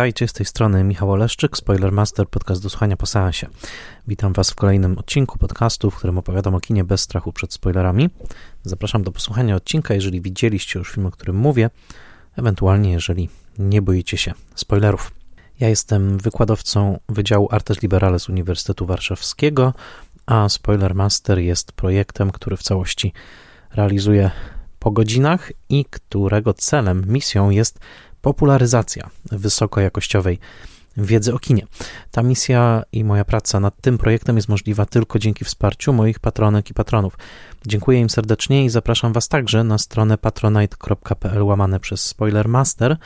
Witajcie, z tej strony Michał Oleszczyk, Spoilermaster, podcast do słuchania po seansie. Witam Was w kolejnym odcinku podcastu, w którym opowiadam o kinie bez strachu przed spoilerami. Zapraszam do posłuchania odcinka, jeżeli widzieliście już film, o którym mówię, ewentualnie jeżeli nie boicie się spoilerów. Ja jestem wykładowcą Wydziału Artes Liberales Uniwersytetu Warszawskiego, a Spoilermaster jest projektem, który w całości realizuje po godzinach i którego celem, misją jest popularyzacja wysokojakościowej wiedzy o kinie. Ta misja i moja praca nad tym projektem jest możliwa tylko dzięki wsparciu moich patronek i patronów. Dziękuję im serdecznie i zapraszam Was także na stronę patronite.pl łamane przez Spoilermaster,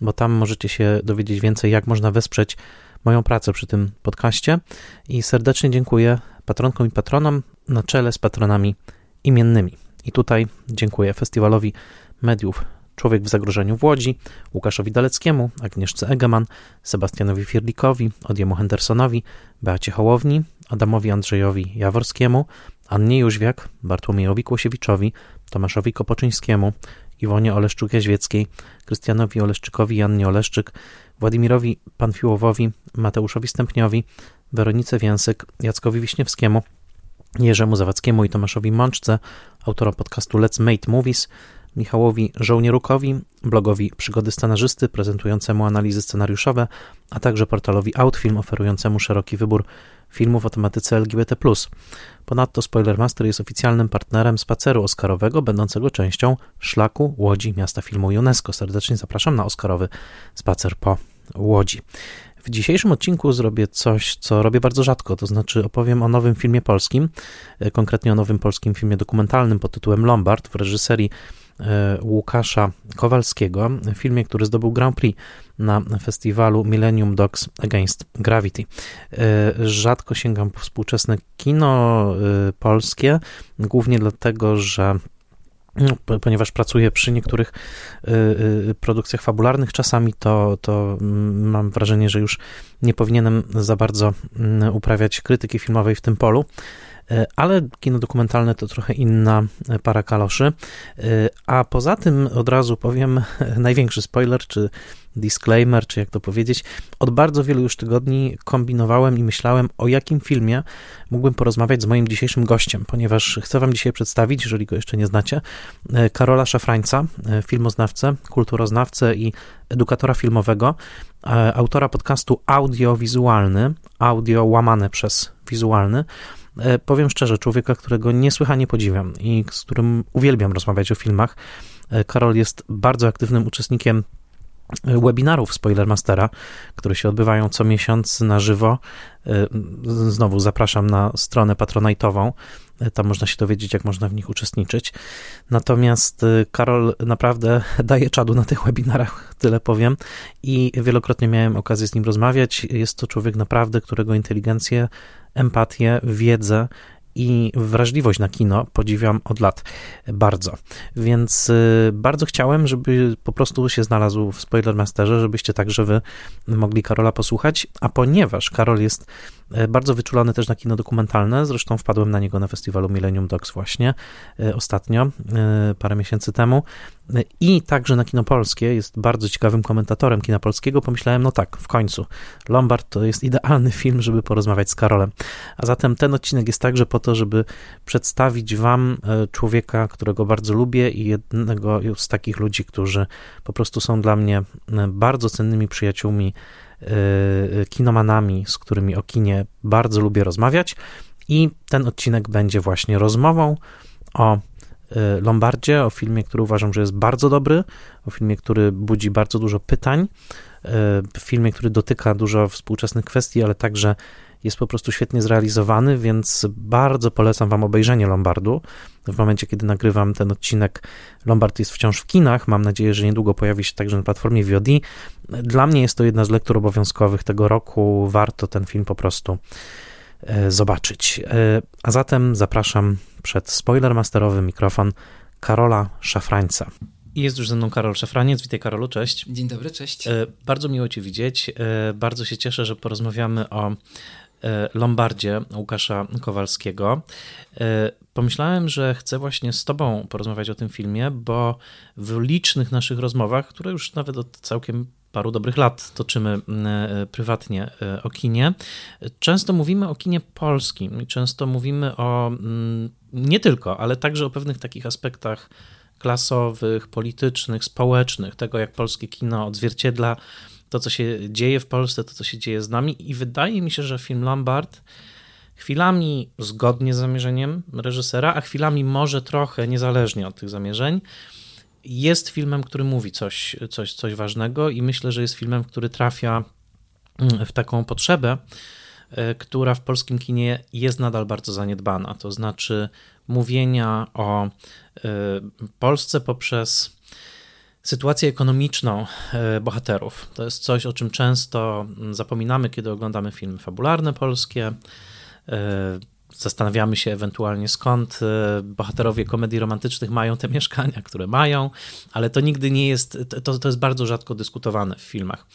bo tam możecie się dowiedzieć więcej, jak można wesprzeć moją pracę przy tym podcaście. I serdecznie dziękuję patronkom i patronom na czele z patronami imiennymi. I tutaj dziękuję Festiwalowi Mediów Człowiek w zagrożeniu w Łodzi, Łukaszowi Daleckiemu, Agnieszce Egeman, Sebastianowi Firlikowi, Odiemu Hendersonowi, Beacie Hołowni, Adamowi Andrzejowi Jaworskiemu, Annie Jóźwiak, Bartłomiejowi Kłosiewiczowi, Tomaszowi Kopoczyńskiemu, Iwonie Oleszczuk-Jaźwieckiej, Krystianowi Oleszczykowi, Jannie Oleszczyk, Władimirowi Panfiłowowi, Mateuszowi Stępniowi, Weronice Więsyk, Jackowi Wiśniewskiemu, Jerzemu Zawackiemu i Tomaszowi Mączce, autorom podcastu Let's Mate Movies, Michałowi Żołnierukowi, blogowi Przygody Scenarzysty prezentującemu analizy scenariuszowe, a także portalowi Outfilm oferującemu szeroki wybór filmów o tematyce LGBT+. Ponadto Spoilermaster jest oficjalnym partnerem spaceru oscarowego, będącego częścią szlaku Łodzi Miasta Filmu UNESCO. Serdecznie zapraszam na oscarowy spacer po Łodzi. W dzisiejszym odcinku zrobię coś, co robię bardzo rzadko, to znaczy opowiem o nowym filmie polskim, konkretnie o nowym polskim filmie dokumentalnym pod tytułem Lombard w reżyserii E, Łukasza Kowalskiego, w filmie, który zdobył Grand Prix na festiwalu Millennium Dogs Against Gravity. E, rzadko sięgam po współczesne kino e, polskie, głównie dlatego, że no, ponieważ pracuję przy niektórych produkcjach fabularnych, czasami to, to mm, mam wrażenie, że już nie powinienem za bardzo mm, uprawiać krytyki filmowej w tym polu. E, ale kino dokumentalne to trochę inna e, para kaloszy. E, a poza tym od razu powiem największy spoiler, czy disclaimer, czy jak to powiedzieć. Od bardzo wielu już tygodni kombinowałem i myślałem, o jakim filmie mógłbym porozmawiać z moim dzisiejszym gościem, ponieważ chcę Wam dzisiaj przedstawić, jeżeli go jeszcze nie znacie, Karola Szafrańca, filmoznawcę, kulturoznawcę i edukatora filmowego, autora podcastu audiowizualny, audio łamane przez wizualny. E, powiem szczerze, człowieka, którego niesłychanie podziwiam i z którym uwielbiam rozmawiać o filmach. E, Karol jest bardzo aktywnym uczestnikiem webinarów Spoilermastera, które się odbywają co miesiąc na żywo. Znowu zapraszam na stronę patronajtową. Tam można się dowiedzieć, jak można w nich uczestniczyć. Natomiast Karol naprawdę daje czadu na tych webinarach, tyle powiem. I wielokrotnie miałem okazję z nim rozmawiać. Jest to człowiek naprawdę, którego inteligencję empatię, wiedzę i wrażliwość na kino podziwiam od lat bardzo. Więc y, bardzo chciałem, żeby po prostu się znalazł w Spoilermasterze, żebyście także wy mogli Karola posłuchać, a ponieważ Karol jest bardzo wyczulony też na kino dokumentalne, zresztą wpadłem na niego na festiwalu Millennium Dogs właśnie y, ostatnio, parę miesięcy temu. I także na kino polskie, jest bardzo ciekawym komentatorem kina polskiego, pomyślałem, no tak, w końcu, Lombard to jest idealny film, żeby porozmawiać z Karolem. A zatem ten odcinek jest także po to, żeby przedstawić wam e, człowieka, którego bardzo lubię i jednego z takich ludzi, którzy po prostu są dla mnie e, bardzo cennymi przyjaciółmi, e, kinomanami, z którymi o kinie bardzo lubię rozmawiać. I ten odcinek będzie właśnie rozmową o Lombardzie, o filmie, który uważam, że jest bardzo dobry, o filmie, który budzi bardzo dużo pytań, filmie, który dotyka dużo współczesnych kwestii, ale także jest po prostu świetnie zrealizowany, więc bardzo polecam Wam obejrzenie Lombardu. W momencie, kiedy nagrywam ten odcinek, Lombard jest wciąż w kinach. Mam nadzieję, że niedługo pojawi się także na platformie VOD. Dla mnie jest to jedna z lektur obowiązkowych tego roku. Warto ten film po prostu e, zobaczyć. E, a zatem zapraszam przed spoilermasterowy mikrofon Karola Szafrańca. Jest już ze mną Karol Szafraniec. Witaj Karolu, cześć. Dzień dobry, cześć. E, bardzo miło Cię widzieć. Bardzo się cieszę, że porozmawiamy o Lombardzie Łukasza Kowalskiego. E, pomyślałem, że chcę właśnie z Tobą porozmawiać o tym filmie, bo w licznych naszych rozmowach, które już nawet od całkiem paru dobrych lat toczymy prywatnie o kinie. Często mówimy o kinie polskim często mówimy o nie tylko, ale także o pewnych takich aspektach klasowych, politycznych, społecznych, tego jak polskie kino odzwierciedla to, co się dzieje w Polsce, to, co się dzieje z nami. I wydaje mi się, że film Lombard chwilami zgodnie z zamierzeniem reżysera, a chwilami może trochę niezależnie od tych zamierzeń, jest filmem, który mówi coś, coś, coś ważnego i myślę, że jest filmem, który trafia mm, w taką potrzebę, e, która w polskim kinie jest nadal bardzo zaniedbana. To znaczy mówienia o e, Polsce poprzez sytuację ekonomiczną e, bohaterów. To jest coś, o czym często zapominamy, kiedy oglądamy filmy fabularne polskie. E, zastanawiamy się ewentualnie skąd e, bohaterowie komedii romantycznych mają te mieszkania, które mają, ale to nigdy nie jest, to, to jest bardzo rzadko dyskutowane w filmach.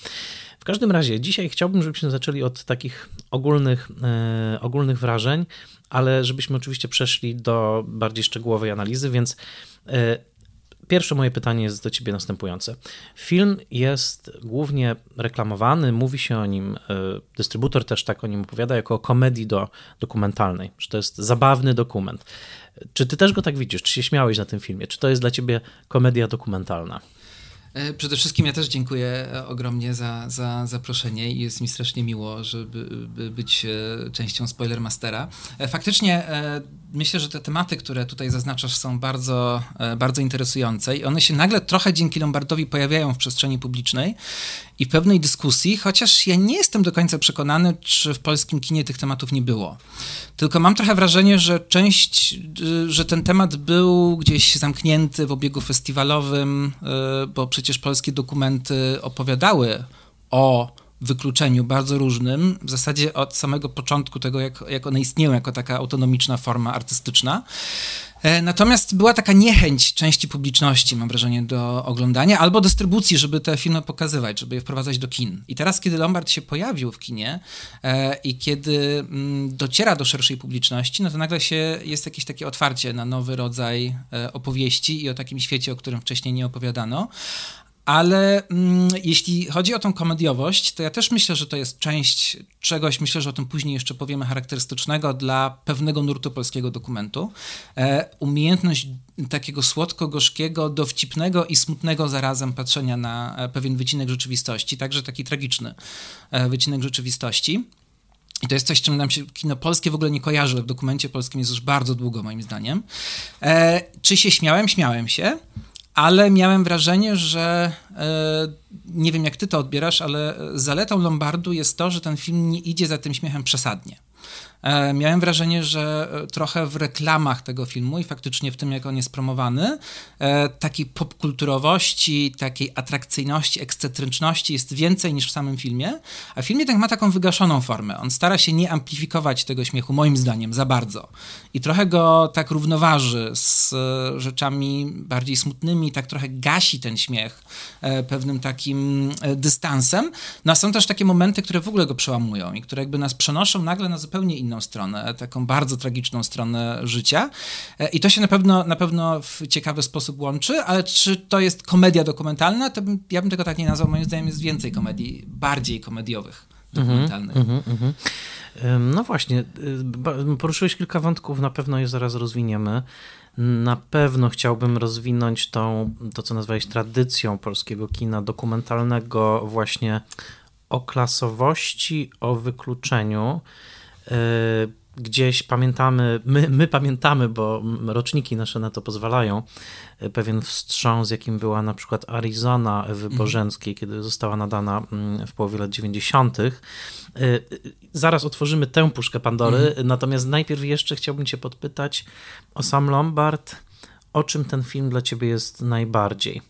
W każdym razie, dzisiaj chciałbym, żebyśmy zaczęli od takich ogólnych, ogólnych wrażeń, ale żebyśmy oczywiście przeszli do bardziej szczegółowej analizy, więc Pierwsze moje pytanie jest do ciebie następujące. Film jest głównie reklamowany, mówi się o nim, e, dystrybutor też tak o nim opowiada, jako o komedii do, dokumentalnej, że to jest zabawny dokument. Czy ty też go tak widzisz? Czy się śmiałeś na tym filmie? Czy to jest dla ciebie komedia dokumentalna? E, przede wszystkim ja też dziękuję e, ogromnie za, za zaproszenie i jest mi strasznie miło, żeby być częścią Spoilermastera. Faktycznie myślę, że te tematy, które tutaj zaznaczasz, są bardzo, e, bardzo interesujące i one się nagle trochę dzięki Lombardowi pojawiają w przestrzeni publicznej i pewnej dyskusji, chociaż ja nie jestem do końca przekonany, czy w polskim kinie tych tematów nie było. Tylko mam trochę wrażenie, że część, e, że ten temat był gdzieś zamknięty w obiegu festiwalowym, e, bo przecież polskie dokumenty opowiadały o wykluczeniu bardzo różnym, w zasadzie od samego początku tego, jak, jak one istnieją jako taka autonomiczna forma artystyczna. E, natomiast była taka niechęć części publiczności, mam wrażenie, do oglądania albo dystrybucji, żeby te filmy pokazywać, żeby je wprowadzać do kin. I teraz, kiedy Lombard się pojawił w kinie e, i kiedy m, mm, dociera do szerszej publiczności, no to nagle się jest jakieś takie otwarcie na nowy rodzaj e, opowieści i o takim świecie, o którym wcześniej nie opowiadano. Ale mm, jeśli chodzi o tą komediowość, to ja też myślę, że to jest część czegoś, myślę, że o tym później jeszcze powiemy, charakterystycznego dla pewnego nurtu polskiego dokumentu. E, umiejętność takiego słodko-gorzkiego, dowcipnego i smutnego zarazem patrzenia na e, pewien wycinek rzeczywistości, także taki tragiczny e, wycinek rzeczywistości. I to jest coś, czym nam się kino polskie w ogóle nie kojarzy, ale w dokumencie polskim jest już bardzo długo, moim zdaniem. E, czy się śmiałem? Śmiałem się ale miałem wrażenie, że e, nie wiem jak ty to odbierasz, ale zaletą Lombardu jest to, że ten film nie idzie za tym śmiechem przesadnie. E, miałem wrażenie, że e, trochę w reklamach tego filmu i faktycznie w tym, jak on jest promowany, e, takiej popkulturowości, takiej atrakcyjności, ekscentryczności jest więcej niż w samym filmie, a film jednak ma taką wygaszoną formę. On stara się nie amplifikować tego śmiechu, moim zdaniem, za bardzo. I trochę go tak równoważy z rzeczami bardziej smutnymi, tak trochę gasi ten śmiech pewnym takim dystansem. No a są też takie momenty, które w ogóle go przełamują i które jakby nas przenoszą nagle na zupełnie inny inną stronę, taką bardzo tragiczną stronę życia. E, I to się na pewno, na pewno w ciekawy sposób łączy, ale czy to jest komedia dokumentalna, to bym, ja bym tego tak nie nazwał. Moim zdaniem jest więcej komedii, bardziej komediowych dokumentalnych. Mm -hmm, mm -hmm. No właśnie, y, poruszyłeś kilka wątków, na pewno je zaraz rozwiniemy. Na pewno chciałbym rozwinąć tą, to co nazwałeś tradycją polskiego kina dokumentalnego, właśnie o klasowości, o wykluczeniu. E, gdzieś pamiętamy, my, my pamiętamy, bo roczniki nasze na to pozwalają, e, pewien wstrząs, jakim była na przykład Arizona Ewy mhm. Bożenckiej, kiedy została nadana mm, w połowie lat 90. E, zaraz otworzymy tę puszkę Pandory, mhm. natomiast najpierw jeszcze chciałbym Cię podpytać o sam Lombard. O czym ten film dla Ciebie jest najbardziej?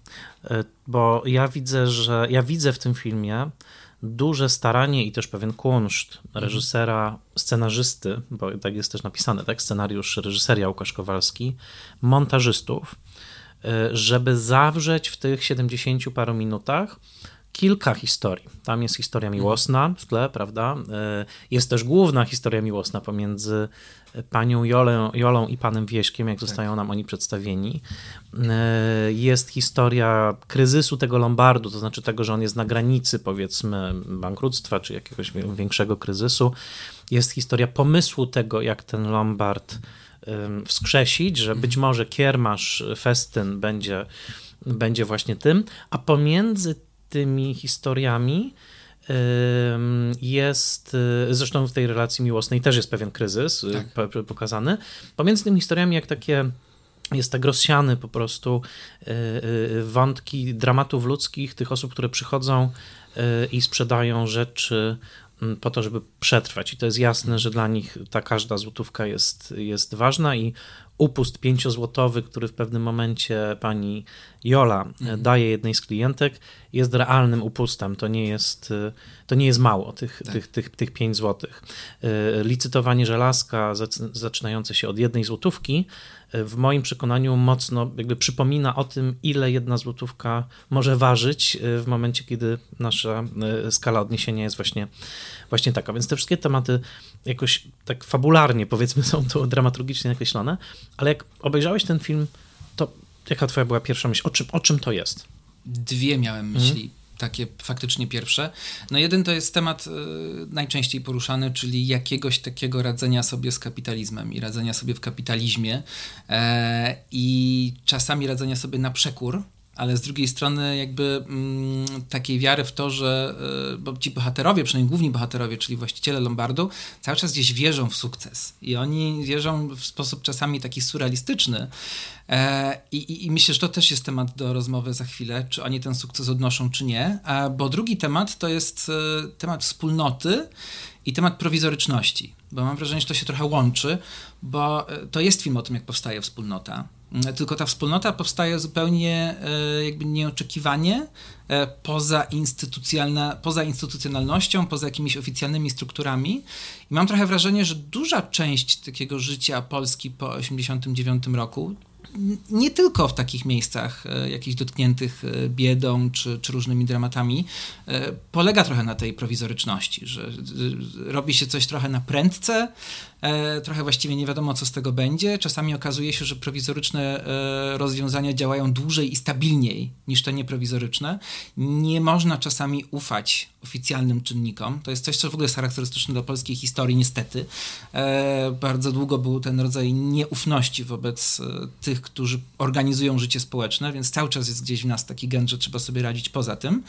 Bo ja widzę, że ja widzę w tym filmie duże staranie i też pewien kunszt reżysera, scenarzysty, bo tak jest też napisane, tak? Scenariusz, reżyseria Łukasz Kowalski, montażystów, y, żeby zawrzeć w tych 70 paru minutach kilka historii. Tam jest historia miłosna w tle, prawda? E, jest też główna historia miłosna pomiędzy panią Jolę, Jolą i panem Wieśkiem, jak tak. zostają nam oni przedstawieni. E, jest historia kryzysu tego Lombardu, to znaczy tego, że on jest na granicy, powiedzmy, bankructwa czy jakiegoś większego kryzysu. Jest historia pomysłu tego, jak ten Lombard wskrzesić, że być mhm. może kiermasz, festyn będzie, będzie właśnie tym, a pomiędzy tymi historiami jest, y, zresztą w tej relacji miłosnej też jest pewien kryzys y, tak. pokazany. Pomiędzy tymi historiami, jak takie jest tak rozsiany po prostu y, wątki dramatów ludzkich, tych osób, które przychodzą i sprzedają rzeczy mm, po to, żeby przetrwać. I to jest jasne, że dla nich ta każda złotówka jest, jest ważna i upust pięciozłotowy, który w pewnym momencie pani Jola mhm. daje jednej z klientek, jest realnym upustem. To nie jest, to nie jest mało, tych, tak. tych, tych, tych 5 złotych. Y, licytowanie żelazka zaczynające się od jednej złotówki w moim przekonaniu mocno jakby przypomina o tym, ile jedna złotówka może ważyć y, w momencie, kiedy nasza skala odniesienia jest właśnie, właśnie taka. Więc te wszystkie tematy jakoś tak fabularnie, powiedzmy, są tu dramaturgicznie nakreślone, ale jak obejrzałeś ten film, to jaka twoja była pierwsza myśl? O czym, o czym to jest? Dwie miałem mhm. myśli. Hmm. Takie faktycznie pierwsze. No jeden to jest temat y, najczęściej poruszany, czyli jakiegoś takiego radzenia sobie z kapitalizmem i radzenia sobie w kapitalizmie e, i czasami radzenia sobie na przekór ale z drugiej strony jakby mm, takiej wiary w to, że y, bo ci bohaterowie, przynajmniej główni bohaterowie, czyli właściciele Lombardu, cały czas gdzieś wierzą w sukces. I oni wierzą w sposób czasami taki surrealistyczny. E, i, i, myślę, że to też jest temat do rozmowy za chwilę, czy oni ten sukces odnoszą, czy nie, A, bo drugi temat to jest e, temat wspólnoty i temat prowizoryczności, bo mam wrażenie, że to się trochę łączy, bo e, to jest film o tym, jak powstaje wspólnota tylko ta wspólnota powstaje zupełnie e, jakby nieoczekiwanie, e, poza, poza instytucjonalnością, poza jakimiś oficjalnymi strukturami. I mam trochę wrażenie, że duża część takiego życia Polski po 1989 roku, nie tylko w takich miejscach e, jakichś dotkniętych biedą czy, czy różnymi dramatami, polega trochę na tej prowizoryczności, że robi się coś trochę na prędce, trochę właściwie nie wiadomo, co z tego będzie. Czasami okazuje się, że prowizoryczne e, rozwiązania działają dłużej i stabilniej niż te nieprowizoryczne. Nie można czasami ufać oficjalnym czynnikom. To jest coś, co w ogóle jest charakterystyczne dla polskiej historii, niestety. E, bardzo długo był ten rodzaj nieufności wobec tych, którzy organizują życie społeczne, więc cały czas jest gdzieś w nas taki gen, że trzeba sobie radzić poza tym.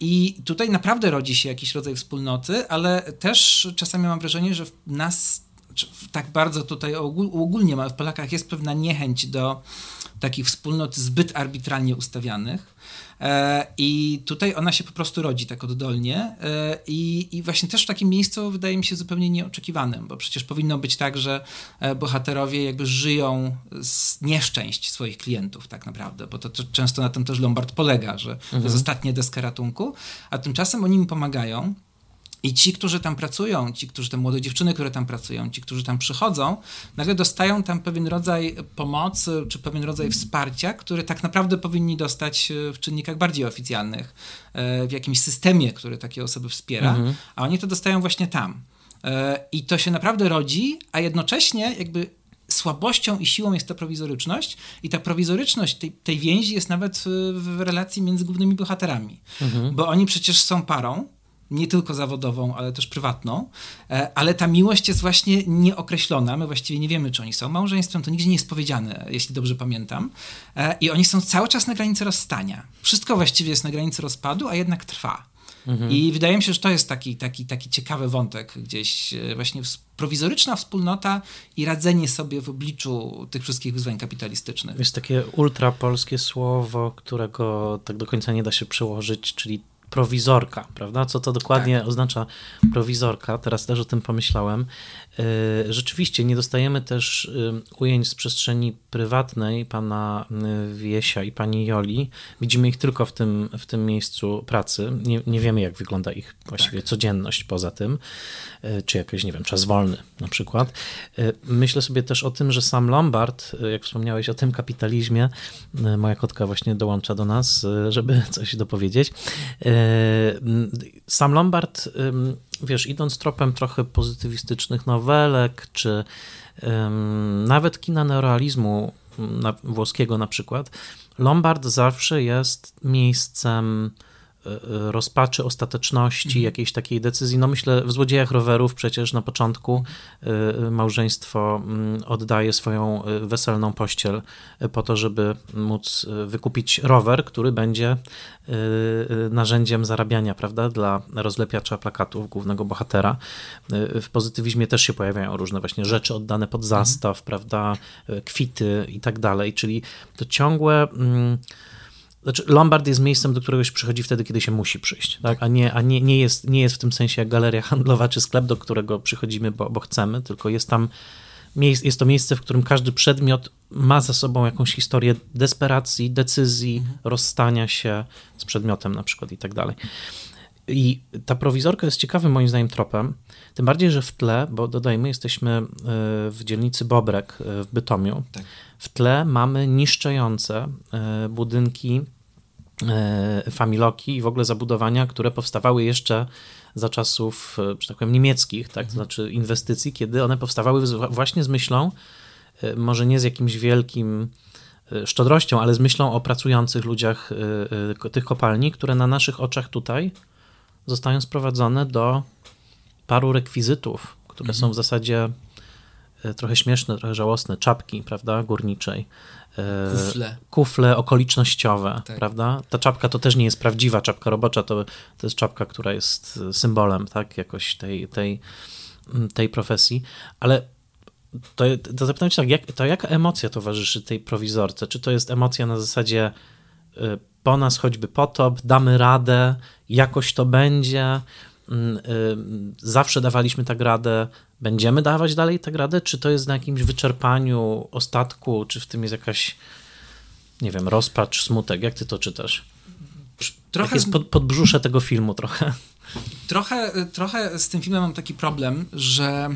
I tutaj naprawdę rodzi się jakiś rodzaj wspólnoty, ale też czasami mam wrażenie, że na nas tak bardzo tutaj ogólnie w Polakach jest pewna niechęć do takich wspólnot zbyt arbitralnie ustawianych. E, I tutaj ona się po prostu rodzi tak oddolnie. E, I, I właśnie też w takim miejscu wydaje mi się zupełnie nieoczekiwanym, bo przecież powinno być tak, że e, bohaterowie jakby żyją z nieszczęść swoich klientów, tak naprawdę, bo to, to często na tym też Lombard polega, że mhm. to jest mhm. ostatnie deska ratunku, a tymczasem oni im pomagają. I ci, którzy tam pracują, ci, którzy te młode dziewczyny, które tam pracują, ci, którzy tam przychodzą, nagle dostają tam pewien rodzaj pomocy, czy pewien rodzaj wsparcia, który tak naprawdę powinni dostać e, w czynnikach bardziej oficjalnych, e, w jakimś systemie, który takie osoby wspiera, mhm. a oni to dostają właśnie tam. E, I to się naprawdę rodzi, a jednocześnie jakby słabością i siłą jest ta prowizoryczność i ta prowizoryczność tej, tej więzi jest nawet w relacji między głównymi bohaterami, mhm. bo oni przecież są parą, nie tylko zawodową, ale też prywatną, e, ale ta miłość jest właśnie nieokreślona. My właściwie nie wiemy, czy oni są małżeństwem, to nigdzie nie jest powiedziane, jeśli dobrze pamiętam. E, I oni są cały czas na granicy rozstania. Wszystko właściwie jest na granicy rozpadu, a jednak trwa. Mhm. I wydaje mi się, że to jest taki, taki, taki ciekawy wątek gdzieś, e, właśnie prowizoryczna wspólnota i radzenie sobie w obliczu tych wszystkich wyzwań kapitalistycznych. Jest takie ultrapolskie słowo, którego tak do końca nie da się przełożyć, czyli prowizorka, prawda? Co to dokładnie tak. oznacza prowizorka? Teraz też o tym pomyślałem. E, rzeczywiście nie dostajemy też y, ujęć z przestrzeni prywatnej pana y, Wiesia i pani Joli. Widzimy ich tylko w tym, w tym miejscu pracy. Nie, nie wiemy, jak wygląda ich właściwie tak. codzienność poza tym, czy jakiś, nie wiem, czas wolny na przykład. Myślę sobie też o tym, że sam Lombard, jak wspomniałeś o tym kapitalizmie, moja kotka właśnie dołącza do nas, żeby coś dopowiedzieć. Sam Lombard wiesz, idąc tropem trochę pozytywistycznych nowelek, czy um, nawet kina neorealizmu włoskiego na przykład, Lombard zawsze jest miejscem rozpaczy, ostateczności, mhm. jakiejś takiej decyzji. No myślę, w Złodziejach Rowerów przecież na początku e, małżeństwo mm, oddaje swoją weselną pościel po to, żeby móc wykupić rower, który będzie narzędziem zarabiania, prawda, dla rozlepiacza plakatów głównego bohatera. W pozytywizmie też się pojawiają różne właśnie rzeczy oddane pod mhm. zastaw, mhm. prawda, kwity i tak dalej, czyli to ciągłe mm, znaczy, Lombard jest miejscem, do którego się przychodzi wtedy, kiedy się musi przyjść, tak? a, nie, a nie, nie, jest, nie jest w tym sensie jak galeria handlowa czy sklep, do którego przychodzimy, bo, bo chcemy, tylko jest tam jest to miejsce, w którym każdy przedmiot ma za sobą jakąś historię desperacji, decyzji, mhm. rozstania się z przedmiotem na przykład i tak dalej. I ta prowizorka jest ciekawym moim zdaniem tropem, tym bardziej, że w tle, bo dodajmy, jesteśmy e, w dzielnicy Bobrek e, w Bytomiu, tak. w tle mamy niszczące e, budynki familoki i w ogóle zabudowania, które powstawały jeszcze za czasów, że tak powiem, niemieckich, tak, to mhm. znaczy inwestycji, kiedy one powstawały właśnie z myślą, może nie z jakimś wielkim szczodrością, ale z myślą o pracujących ludziach tych kopalni, które na naszych oczach tutaj zostają sprowadzone do paru rekwizytów, które mhm. są w zasadzie e, trochę śmieszne, trochę żałosne, czapki, prawda, górniczej. E, kufle. Kufle okolicznościowe, tak. prawda? Ta czapka to też nie jest prawdziwa czapka robocza, to, to jest czapka, która jest symbolem, tak, jakoś tej, tej, tej profesji, ale to, to zapytam cię tak, jak, to jaka emocja towarzyszy tej prowizorce? Czy to jest emocja na zasadzie e, po nas choćby potop, damy radę, jakoś to będzie, mm, y, zawsze dawaliśmy tak radę, będziemy dawać dalej tak radę, czy to jest na jakimś wyczerpaniu, ostatku, czy w tym jest jakaś, nie wiem, rozpacz, smutek, jak ty to czytasz? Trochę... Jak jest pod, podbrzusze tego filmu trochę? Trochę, trochę z tym filmem mam taki problem, że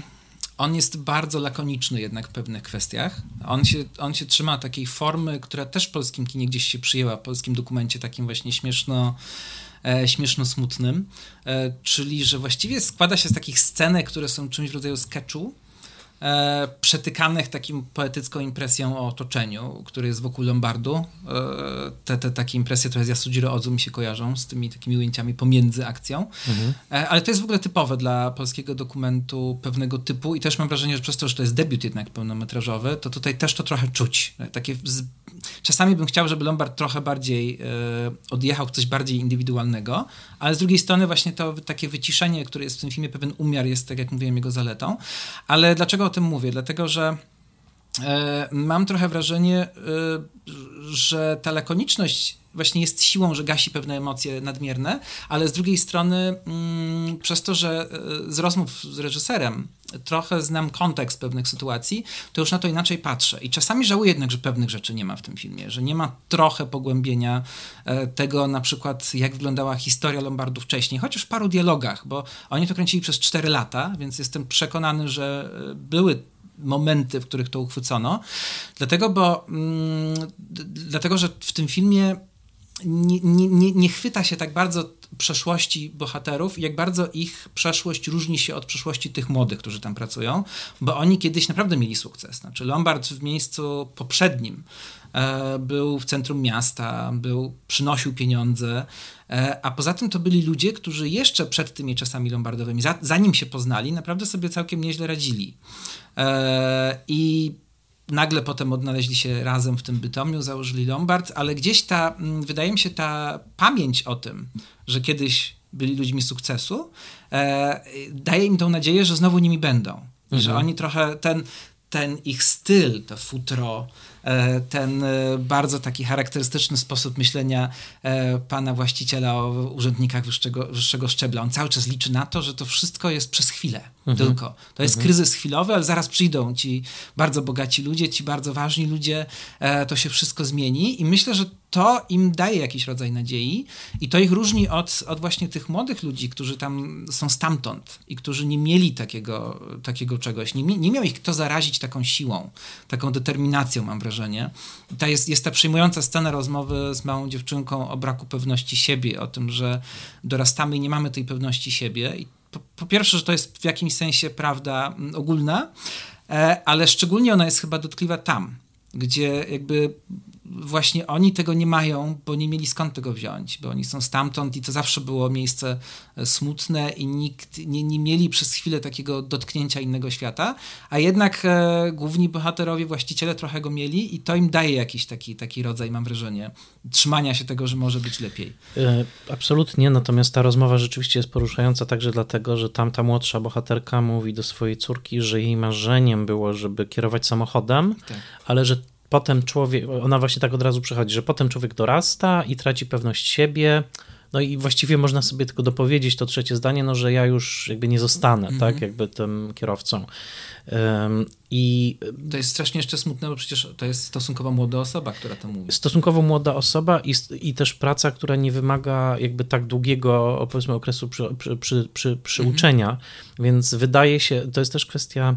on jest bardzo lakoniczny jednak w pewnych kwestiach. On się, on się trzyma takiej formy, która też w polskim kinie gdzieś się przyjęła, w polskim dokumencie takim właśnie śmieszno e, śmieszno-smutnym, e, czyli że właściwie składa się z takich scenek, które są czymś w rodzaju sketchu, e, przetykanych takim poetycką impresją o otoczeniu, który jest wokół Lombardu. E, te, te takie impresje trochę z Yasujiro Ozu mi się kojarzą z tymi takimi ujęciami pomiędzy akcją. Mhm. E, ale to jest w ogóle typowe dla polskiego dokumentu pewnego typu i też mam wrażenie, że przez to, że to jest debiut jednak pełnometrażowy, to tutaj też to trochę czuć. E, takie z... Czasami bym chciał, żeby Lombard trochę bardziej e, odjechał w coś bardziej indywidualnego, ale z drugiej strony właśnie to takie wyciszenie, które jest w tym filmie, pewien umiar jest, tak jak mówiłem, jego zaletą. Ale dlaczego o tym mówię? Dlatego, że e, mam trochę wrażenie, e, że ta lakoniczność właśnie jest siłą, że gasi pewne emocje nadmierne, ale z drugiej strony mm, przez to, że e, z rozmów z reżyserem trochę znam kontekst pewnych sytuacji, to już na to inaczej patrzę. I czasami żałuję jednak, że pewnych rzeczy nie ma w tym filmie, że nie ma trochę pogłębienia e, tego na przykład, jak wyglądała historia Lombardu wcześniej, chociaż w paru dialogach, bo oni to kręcili przez 4 lata, więc jestem przekonany, że e, były momenty, w których to uchwycono. Dlatego, bo mm, dlatego, że w tym filmie nie, nie, nie chwyta się tak bardzo przeszłości bohaterów, jak bardzo ich przeszłość różni się od przeszłości tych młodych, którzy tam pracują, bo oni kiedyś naprawdę mieli sukces. Znaczy Lombard w miejscu poprzednim e, był w centrum miasta, był, przynosił pieniądze, e, a poza tym to byli ludzie, którzy jeszcze przed tymi czasami lombardowymi, za, zanim się poznali, naprawdę sobie całkiem nieźle radzili. E, I nagle potem odnaleźli się razem w tym Bytomiu, założyli Lombard, ale gdzieś ta, mm, wydaje mi się, ta pamięć o tym, że kiedyś byli ludźmi sukcesu, e, daje im tą nadzieję, że znowu nimi będą. Mhm. Że oni trochę ten, ten ich styl, to futro, e, ten e, bardzo taki charakterystyczny sposób myślenia e, pana właściciela o urzędnikach wyższego, wyższego szczebla. On cały czas liczy na to, że to wszystko jest przez chwilę mhm. tylko. To jest mhm. kryzys chwilowy, ale zaraz przyjdą ci bardzo bogaci ludzie, ci bardzo ważni ludzie, to się wszystko zmieni i myślę, że to im daje jakiś rodzaj nadziei i to ich różni od, od właśnie tych młodych ludzi, którzy tam są stamtąd i którzy nie mieli takiego, takiego czegoś. Nie, nie miał ich kto zarazić taką siłą, taką determinacją, mam wrażenie. ta jest, jest ta przejmująca scena rozmowy z małą dziewczynką o braku pewności siebie, o tym, że dorastamy i nie mamy tej pewności siebie. I po, pierwsze, że to jest w jakimś sensie prawda mm, ogólna, e, ale szczególnie ona jest chyba dotkliwa tam, gdzie jakby właśnie oni tego nie mają, bo nie mieli skąd tego wziąć, bo oni są stamtąd i to zawsze było miejsce e, smutne i nikt nie, nie mieli przez chwilę takiego dotknięcia innego świata, a jednak e, główni bohaterowie, właściciele trochę go mieli i to im daje jakiś taki, taki rodzaj, mam wrażenie, trzymania się tego, że może być lepiej. E, absolutnie, natomiast ta rozmowa rzeczywiście jest poruszająca także dlatego, że tamta młodsza bohaterka mówi do swojej córki, że jej marzeniem było, żeby kierować samochodem, tak. ale że potem człowiek, ona właśnie tak od razu przychodzi, że potem człowiek dorasta i traci pewność siebie. No i właściwie można sobie tylko dopowiedzieć to trzecie zdanie, no że ja już jakby nie zostanę, mm -hmm. tak, jakby tym kierowcą. Um, I to jest strasznie jeszcze smutne, bo przecież to jest stosunkowo młoda osoba, która to mówi. Stosunkowo młoda osoba i, i też praca, która nie wymaga jakby tak długiego, powiedzmy, okresu przy, przy, przy, przy, przyuczenia, mm -hmm. więc wydaje się, to jest też kwestia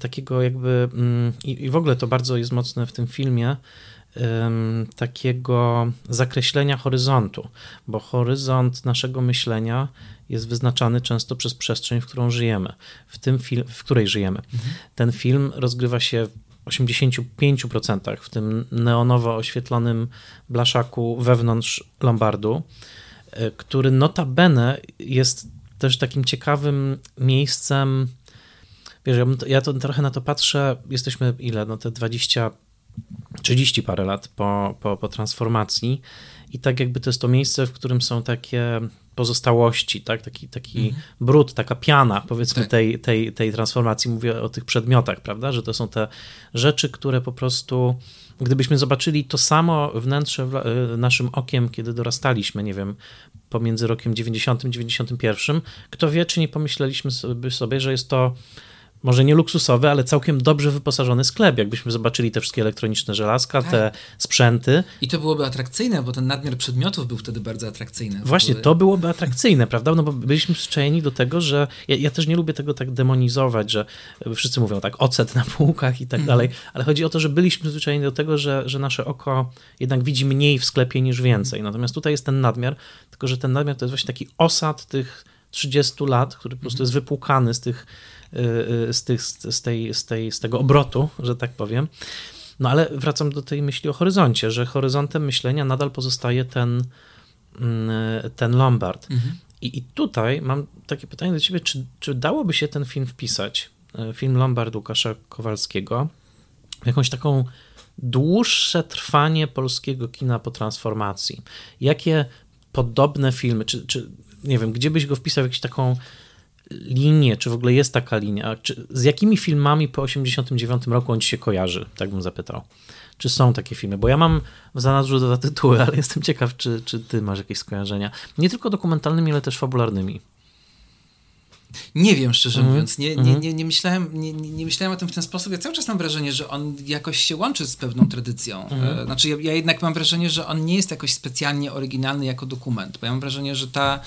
takiego jakby, mm, i w ogóle to bardzo jest mocne w tym filmie, takiego zakreślenia horyzontu, bo horyzont naszego myślenia jest wyznaczany często przez przestrzeń, w którą żyjemy, w, tym fil- w której żyjemy. Mhm. Ten film rozgrywa się w 85% w tym neonowo oświetlonym blaszaku wewnątrz Lombardu, e, który notabene jest też takim ciekawym miejscem Wiesz, ja, ja to trochę na to patrzę, jesteśmy ile, no te 20, 30 parę lat po, po, po transformacji i tak jakby to jest to miejsce, w którym są takie pozostałości, tak? taki, taki mhm. brud, taka piana powiedzmy tak. tej, tej, tej transformacji. Mówię o tych przedmiotach, prawda, że to są te rzeczy, które po prostu gdybyśmy zobaczyli to samo wnętrze naszym okiem, kiedy dorastaliśmy, nie wiem, pomiędzy rokiem 90 91, kto wie, czy nie pomyśleliśmy sobie że jest to może nie luksusowy, ale całkiem dobrze wyposażony sklep. Jakbyśmy zobaczyli te wszystkie elektroniczne żelazka, tak. te sprzęty. I to byłoby atrakcyjne, bo ten nadmiar przedmiotów był wtedy bardzo atrakcyjny. Właśnie, to byłoby atrakcyjne, prawda? No bo byliśmy przyzwyczajeni do tego, że ja, ja, też nie lubię tego tak demonizować, że wszyscy mówią tak, ocet na półkach i tak mm. dalej, ale chodzi o to, że byliśmy przyzwyczajeni do tego, że, że nasze oko jednak widzi mniej w sklepie niż więcej. Natomiast tutaj jest ten nadmiar, tylko że ten nadmiar to jest właśnie taki osad tych 30 lat, który po prostu mm. jest wypłukany z tych Y, y, z, tych, z, tej, z, tej, z tego obrotu, że tak powiem. No ale wracam do tej myśli o horyzoncie, że horyzontem myślenia nadal pozostaje ten, mm, ten Lombard. Mhm. I, I tutaj mam takie pytanie do ciebie, czy, czy dałoby się ten film wpisać, y, film Lombard Łukasza Kowalskiego, w jakąś taką dłuższe trwanie polskiego kina po transformacji? Jakie podobne filmy, czy, czy nie wiem, gdzie byś go wpisał jakąś taką linię, czy w ogóle jest taka linia, czy, z jakimi filmami po 89 roku on ci się kojarzy, tak bym zapytał. Czy są takie filmy? Bo ja mam w zanadrzu dwa tytuły, ale jestem ciekaw, czy, czy ty masz jakieś skojarzenia. Nie tylko dokumentalnymi, ale też fabularnymi. Nie wiem, szczerze mm. mówiąc. Nie, nie, mhm. nie, nie, myślałem, nie, nie myślałem o tym w ten sposób. Ja cały czas mam wrażenie, że on jakoś się łączy z pewną tradycją. Mm. Znaczy, ja, ja, jednak mam wrażenie, że on nie jest jakoś specjalnie oryginalny jako dokument, bo ja mam wrażenie, że ta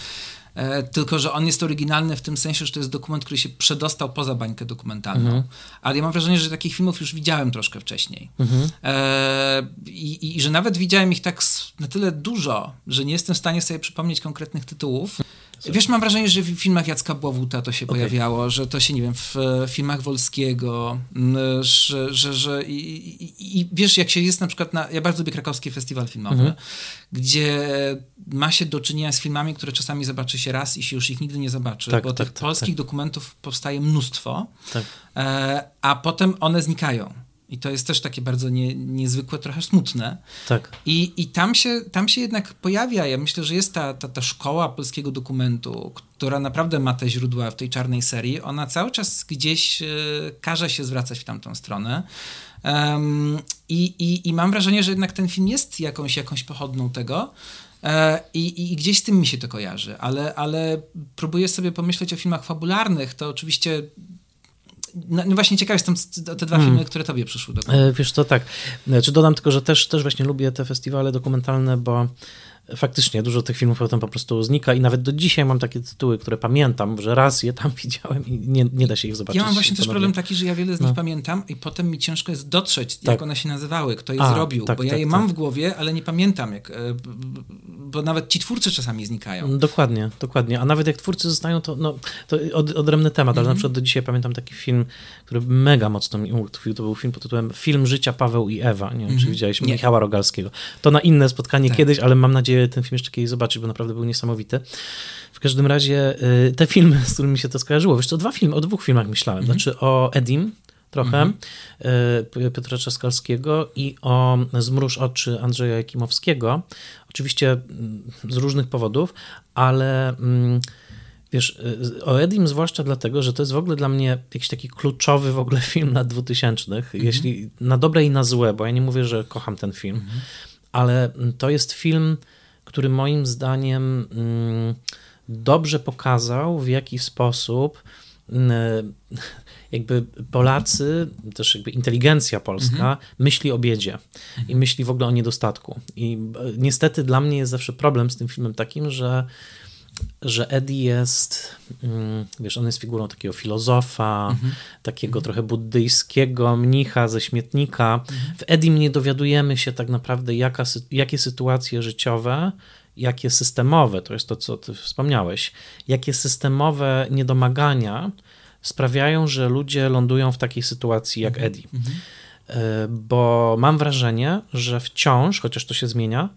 E, tylko że on jest oryginalny w tym sensie, że to jest dokument, który się przedostał poza bańkę dokumentalną. Mhm. Ale ja mam wrażenie, że takich filmów już widziałem troszkę wcześniej. Mhm. E, i, I że nawet widziałem ich tak na tyle dużo, że nie jestem w stanie sobie przypomnieć konkretnych tytułów. Wiesz, mam wrażenie, że w filmach Jacka Błowuta to się okay. pojawiało, że to się, nie wiem, w filmach Wolskiego, że, że, że i, i, i, wiesz, jak się jest na przykład na, ja bardzo lubię krakowski festiwal filmowy, -hmm. gdzie ma się do czynienia z filmami, które czasami zobaczy się raz i się już ich nigdy nie zobaczy, tak, bo tak, tych tak, polskich tak. dokumentów powstaje mnóstwo, tak. e, a potem one znikają. I to jest też takie bardzo nie, niezwykłe, trochę smutne. Tak. I, i tam, się, tam się jednak pojawia, ja myślę, że jest ta, ta, ta szkoła polskiego dokumentu, która naprawdę ma te źródła w tej czarnej serii. Ona cały czas gdzieś e, każe się zwracać w tamtą stronę. Um, i, i, I mam wrażenie, że jednak ten film jest jakąś, jakąś pochodną tego. E, I, I, gdzieś z tym mi się to kojarzy, ale, ale próbuję sobie pomyśleć o filmach fabularnych, to oczywiście no, no właśnie ciekawe jestem te dwa hmm. filmy, które tobie przyszły do głowy. E, wiesz co, tak. Znaczy dodam tylko, że też, też właśnie lubię te festiwale dokumentalne, bo faktycznie dużo tych filmów potem po prostu znika i nawet do dzisiaj mam takie tytuły, które pamiętam, że raz je tam widziałem i nie, nie da się ich zobaczyć. Ja mam właśnie też problem taki, że ja wiele z nich no. pamiętam i potem mi ciężko jest dotrzeć, tak. jak one się nazywały, kto je A, zrobił, tak, bo ja tak, je mam tak. w głowie, ale nie pamiętam, jak, e, bo nawet ci twórcy czasami znikają. Dokładnie, dokładnie. A nawet jak twórcy zostają, to, no, to od, odrębny temat, ale mm -hmm. na przykład do dzisiaj pamiętam taki film, który mega mocno mi utkwił, to był film pod tytułem Film życia Paweł i Ewa, nie wiem, mm -hmm. czy mhm. widziałeś, nie. Michała Rogalskiego. To na inne spotkanie tak. kiedyś, ale mam nadzieję, ten film jeszcze kiedyś zobaczyć, bo naprawdę był niesamowity. W każdym razie y, te filmy, z którymi się to skojarzyło, wiesz, to dwa filmy, o dwóch filmach myślałem. Mhm. Znaczy o Edim, trochę. Y, Piotra Czaskalskiego i o Zmruż oczy Andrzeja Jakimowskiego. Oczywiście mm, z różnych powodów, ale mm, wiesz, y, o Edim zwłaszcza dlatego, że to jest w ogóle dla mnie jakiś taki kluczowy w ogóle film lat 2000, mhm. jeśli na dobre i na złe, bo ja nie mówię, że kocham ten film, mhm. ale to jest film który moim zdaniem mm, dobrze pokazał, w jaki sposób mm, jakby Polacy, też jakby inteligencja polska mhm. myśli o biedzie i myśli w ogóle o niedostatku. I e, niestety dla mnie jest zawsze problem z tym filmem takim, że że Eddie jest, mm, wiesz, on jest figurą takiego filozofa, mhm. takiego mhm. trochę buddyjskiego mnicha ze śmietnika. Mhm. W Edim nie dowiadujemy się tak naprawdę, jaka, jakie sytuacje życiowe, jakie systemowe, to jest to, co ty wspomniałeś, jakie systemowe niedomagania sprawiają, że ludzie lądują w takiej sytuacji jak mhm. Eddie. Mhm. E, bo mam wrażenie, że wciąż, chociaż to się zmienia,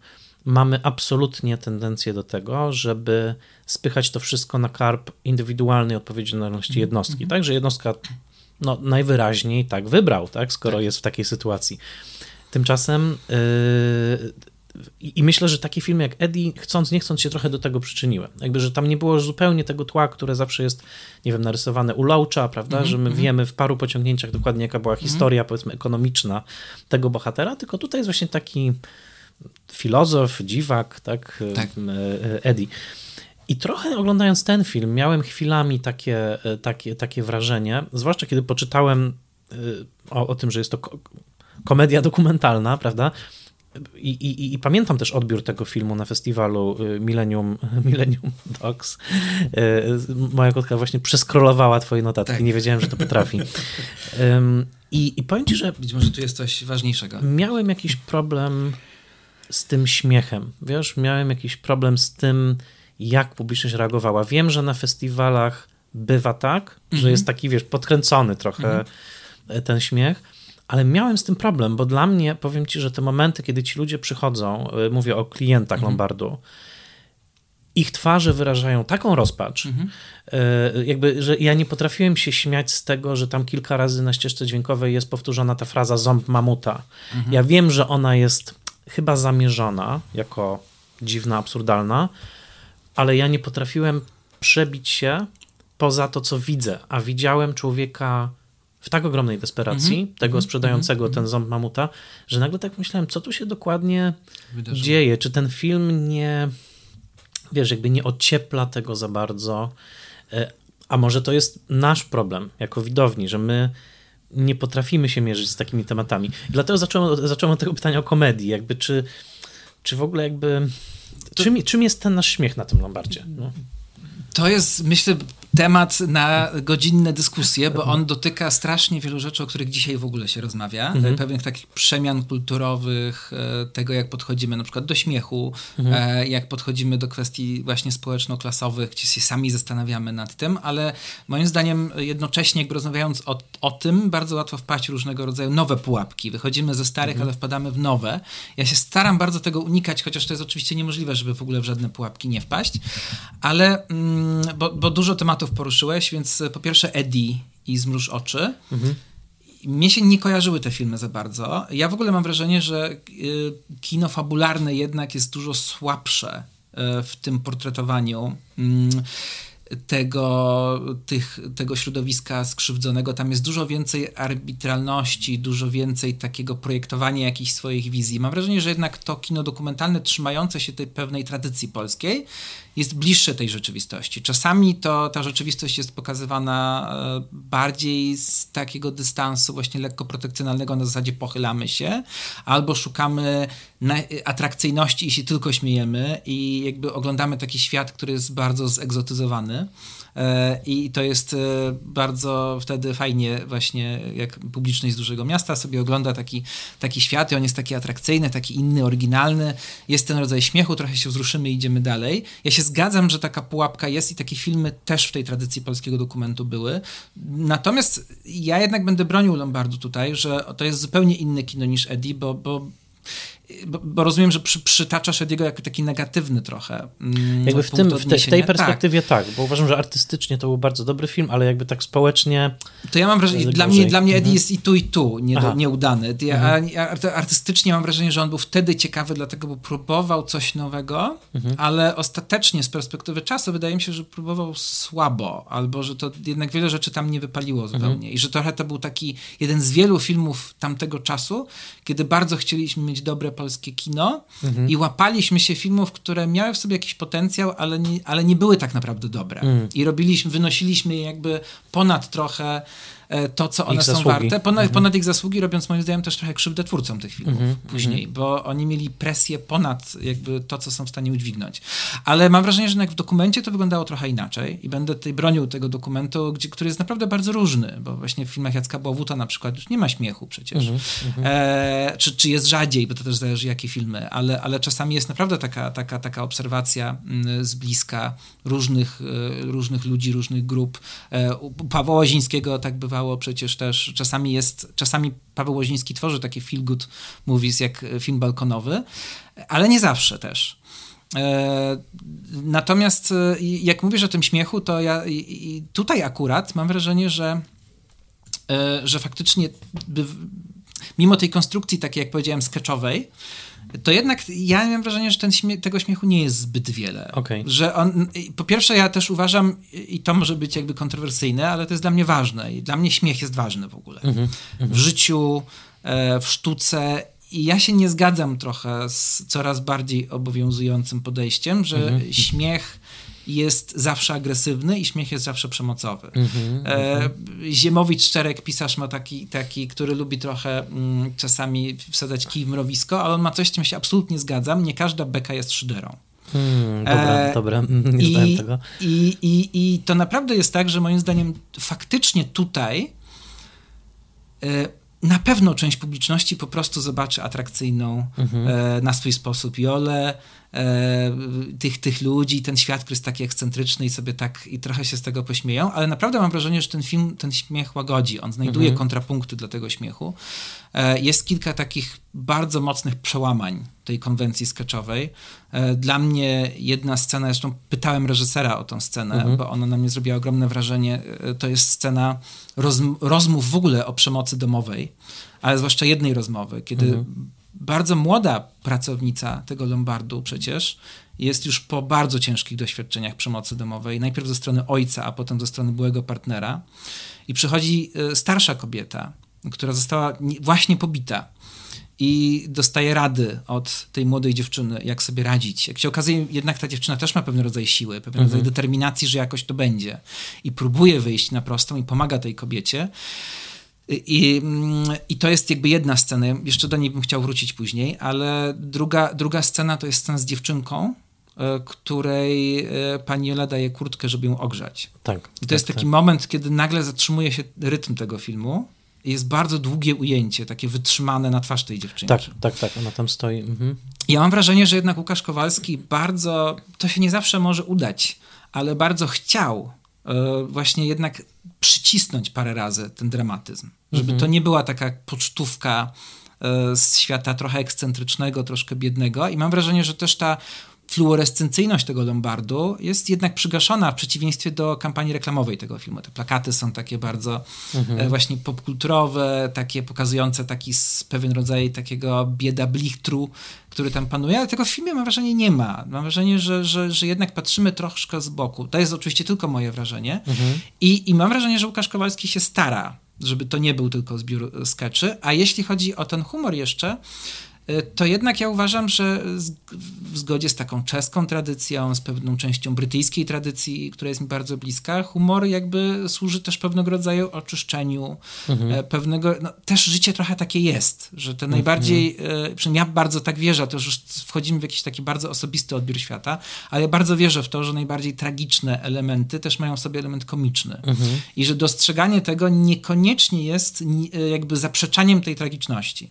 mamy absolutnie tendencję do tego, żeby spychać to wszystko na karp indywidualnej odpowiedzialności mhm. jednostki. Mm -hmm. Tak, że jednostka no, najwyraźniej tak wybrał, tak, skoro tak. jest w takiej sytuacji. Tymczasem yy, i myślę, że takie filmy jak Eddie, chcąc, nie chcąc się trochę do tego przyczyniły. Jakby, że tam nie było zupełnie tego tła, które zawsze jest, nie wiem, narysowane u Loacha, prawda, mm -hmm, że my -hmm. wiemy w paru pociągnięciach dokładnie, jaka była mhm. historia, mm -hmm. powiedzmy, ekonomiczna tego bohatera, tylko tutaj jest właśnie taki filozof, dziwak, tak, tak. E, Eddie. I trochę oglądając ten film, miałem chwilami takie, e, takie, takie wrażenie, zwłaszcza kiedy poczytałem e, o, o tym, że jest to komedia dokumentalna, prawda? I, i, I, pamiętam też odbiór tego filmu na festiwalu Millennium, Millennium Dogs. Moja kotka właśnie przeskrolowała twoje notatki, tak. nie wiedziałem, że to potrafi. I, I powiem ci, że... Być może tu jest coś ważniejszego. Miałem jakiś problem z tym śmiechem. Wiesz, miałem jakiś problem z tym, jak publiczność reagowała. Wiem, że na festiwalach bywa tak, że mhm. jest taki, wiesz, podkręcony trochę mhm. ten śmiech, ale miałem z tym problem, bo dla mnie, powiem ci, że te momenty, kiedy ci ludzie przychodzą, y, mówię o klientach mhm. Lombardu, ich twarze wyrażają taką rozpacz, mhm. Y, jakby, że ja nie potrafiłem się śmiać z tego, że tam kilka razy na ścieżce dźwiękowej jest powtórzona ta fraza ząb mamuta. Ja wiem, że ona jest chyba zamierzona jako dziwna, absurdalna, ale ja nie potrafiłem przebić się poza to, co widzę, a widziałem człowieka w tak ogromnej desperacji, mm -hmm. tego mhm. sprzedającego mm -hmm. ten ząb mamuta, że nagle tak myślałem, co tu się dokładnie Wydarzyło. dzieje, czy ten film nie, wiesz, jakby nie ociepla tego za bardzo, e, a może to jest nasz problem jako widowni, że my nie potrafimy się mierzyć z takimi tematami. Dlatego zacząłem, zacząłem od tego pytania o komedii, jakby czy, czy w ogóle jakby... To... Czym, czym jest ten nasz śmiech na tym Lombardzie? No. To jest, myślę, temat na godzinne dyskusje, bo on dotyka strasznie wielu rzeczy, o których dzisiaj w ogóle się rozmawia. Mhm. Pewnych takich przemian kulturowych, e, tego jak podchodzimy na przykład do śmiechu, mhm. E, jak podchodzimy do kwestii właśnie społeczno-klasowych, gdzie się sami zastanawiamy nad tym, ale moim zdaniem jednocześnie rozmawiając o, o tym, bardzo łatwo wpaść w różnego rodzaju nowe pułapki. Wychodzimy ze starych, mhm. ale wpadamy w nowe. Ja się staram bardzo tego unikać, chociaż to jest oczywiście niemożliwe, żeby w ogóle w żadne pułapki nie wpaść, ale mm, bo, bo dużo tematów poruszyłeś, więc e, po pierwsze Eddie i Zmruż oczy. Mhm. Mnie się nie kojarzyły te filmy za bardzo. Ja w ogóle mam wrażenie, że e, kino fabularne jednak jest dużo słabsze e, w tym portretowaniu. Mm, tego, tych, tego środowiska skrzywdzonego. Tam jest dużo więcej arbitralności, dużo więcej takiego projektowania jakichś swoich wizji. Mam wrażenie, że jednak to kino dokumentalne trzymające się tej pewnej tradycji polskiej jest bliższe tej rzeczywistości. Czasami to ta rzeczywistość jest pokazywana e, bardziej z takiego dystansu właśnie lekko protekcjonalnego, na zasadzie pochylamy się, albo szukamy atrakcyjności i się tylko śmiejemy i jakby oglądamy taki świat, który jest bardzo zegzotyzowany. E, I to jest e, bardzo wtedy fajnie właśnie, jak publiczność z dużego miasta sobie ogląda taki, taki świat i on jest taki atrakcyjny, taki inny, oryginalny. Jest ten rodzaj śmiechu, trochę się wzruszymy i idziemy dalej. Ja się zgadzam, że taka pułapka jest i takie filmy też w tej tradycji polskiego dokumentu były. Natomiast ja jednak będę bronił Lombardu tutaj, że to jest zupełnie inne kino niż Eddie, bo, bo bo, bo, rozumiem, że przy, przytaczasz Ediego jako taki negatywny trochę. Mm, jakby w, tym, w, te, w tej perspektywie tak. tak. bo uważam, że artystycznie to był bardzo dobry film, ale jakby tak społecznie. To ja mam wrażenie, dla mnie, dla mnie Eddie mhm. jest i tu, i tu nie, nieudany. Ja, mhm. Artystycznie mam wrażenie, że on był wtedy ciekawy, dlatego bo próbował coś nowego, mhm. ale ostatecznie z perspektywy czasu wydaje mi się, że próbował słabo, albo że to jednak wiele rzeczy tam nie wypaliło zupełnie. Mhm. I że trochę to był taki jeden z wielu filmów tamtego czasu, kiedy bardzo chcieliśmy mieć dobre polskie kino mhm. i łapaliśmy się filmów, które miały w sobie jakiś potencjał, ale nie, ale nie były tak naprawdę dobre. Mhm. I robiliśmy, wynosiliśmy je jakby ponad trochę to, co one są warte, ponad, mhm. ponad, ich zasługi, robiąc moim zdaniem też trochę krzywdę twórcom tych filmów mhm. później, mhm. bo oni mieli presję ponad jakby to, co są w stanie udźwignąć. Ale mam wrażenie, że w dokumencie to wyglądało trochę inaczej i będę tutaj bronił tego dokumentu, gdzie, który jest naprawdę bardzo różny, bo właśnie w filmach Jacka Bławuta na przykład już nie ma śmiechu przecież. E, czy, czy jest rzadziej, bo to też zależy jakie filmy, ale, ale czasami jest naprawdę taka, taka, taka obserwacja mm, z bliska różnych, e, różnych ludzi, różnych grup. E, u Pawła Łazińskiego tak bywa bywało przecież też, czasami jest, czasami Paweł Łoziński tworzy takie feel good movies jak film balkonowy, ale nie zawsze też. E, natomiast e, jak mówisz o tym śmiechu, to ja tutaj akurat mam wrażenie, że, e, że faktycznie mimo tej konstrukcji takiej, jak powiedziałem, sketchowej, to jednak ja mam wrażenie, że ten śmie tego śmiechu nie jest zbyt wiele. Okay. Że on, po pierwsze ja też uważam, i to może być jakby kontrowersyjne, ale to jest dla mnie ważne i dla mnie śmiech jest ważny w ogóle. Mm -hmm. W życiu, e, w sztuce i ja się nie zgadzam trochę z coraz bardziej obowiązującym podejściem, że -hmm. śmiech jest zawsze agresywny i śmiech jest zawsze przemocowy. Mm -hmm, e, Ziemowicz Szczerek, pisarz ma taki, taki który lubi trochę mm, czasami wsadzać kij w mrowisko, ale on ma coś, z czym się absolutnie zgadzam. Nie każda beka jest szyderą. Hmm, dobra, e, dobra, nie i, tego. I, i, I to naprawdę jest tak, że moim zdaniem faktycznie tutaj e, na pewno część publiczności po prostu zobaczy atrakcyjną mhm. e, na swój sposób Jolę, tych, tych ludzi, ten świat, który jest taki ekscentryczny i sobie tak i trochę się z tego pośmieją, ale naprawdę mam wrażenie, że ten film ten śmiech łagodzi. On znajduje mhm. kontrapunkty dla tego śmiechu. E, jest kilka takich bardzo mocnych przełamań tej konwencji sketchowej. E, dla mnie jedna scena, zresztą pytałem reżysera o tą scenę, mhm. bo ona na mnie zrobiła ogromne wrażenie. E, to jest scena rozmów w ogóle o przemocy domowej, ale zwłaszcza jednej rozmowy, kiedy mhm bardzo młoda pracownica tego Lombardu przecież jest już po bardzo ciężkich doświadczeniach przemocy domowej, najpierw ze strony ojca, a potem ze strony byłego partnera. I przychodzi e, starsza kobieta, która została właśnie pobita i dostaje rady od tej młodej dziewczyny, jak sobie radzić. Jak się okazuje, jednak ta dziewczyna też ma pewien rodzaj siły, pewien mhm. rodzaj determinacji, że jakoś to będzie. I próbuje wyjść na prostą i pomaga tej kobiecie. I, I to jest jakby jedna scena, jeszcze do niej bym chciał wrócić później, ale druga, druga scena to jest scena z dziewczynką, e, której e, pani Jola daje kurtkę, żeby ją ogrzać. Tak. I to tak, jest taki tak. moment, kiedy nagle zatrzymuje się rytm tego filmu i jest bardzo długie ujęcie, takie wytrzymane na twarz tej dziewczyny. Tak, tak, tak, ona tam stoi. Mhm. Ja mam wrażenie, że jednak Łukasz Kowalski bardzo, to się nie zawsze może udać, ale bardzo chciał właśnie jednak przycisnąć parę razy ten dramatyzm. Żeby mhm. to nie była taka pocztówka e, z świata trochę ekscentrycznego, troszkę biednego. I mam wrażenie, że też ta fluorescencyjność tego Lombardu jest jednak przygaszona w przeciwieństwie do kampanii reklamowej tego filmu. Te plakaty są takie bardzo mhm. E, właśnie popkulturowe, takie pokazujące taki pewien rodzaj takiego bieda blichtru, który tam panuje, ale tego w filmie mam wrażenie nie ma. Mam wrażenie, że, że, że jednak patrzymy troszkę z boku. To jest oczywiście tylko moje wrażenie mhm. I, i mam wrażenie, że Łukasz Kowalski się stara żeby to nie był tylko zbiór skeczy. A jeśli chodzi o ten humor jeszcze, E, to jednak ja uważam, że w zgodzie z taką czeską tradycją, z pewną częścią brytyjskiej tradycji, która jest mi bardzo bliska, humor jakby służy też pewnego rodzaju oczyszczeniu, mhm. E, pewnego, no, też życie trochę takie jest, że to najbardziej, mhm. przynajmniej ja bardzo tak wierzę, to już wchodzimy w jakiś taki bardzo osobisty odbiór świata, ale ja bardzo wierzę w to, że najbardziej tragiczne elementy też mają w sobie element komiczny mhm. i że dostrzeganie tego niekoniecznie jest jakby zaprzeczaniem tej tragiczności.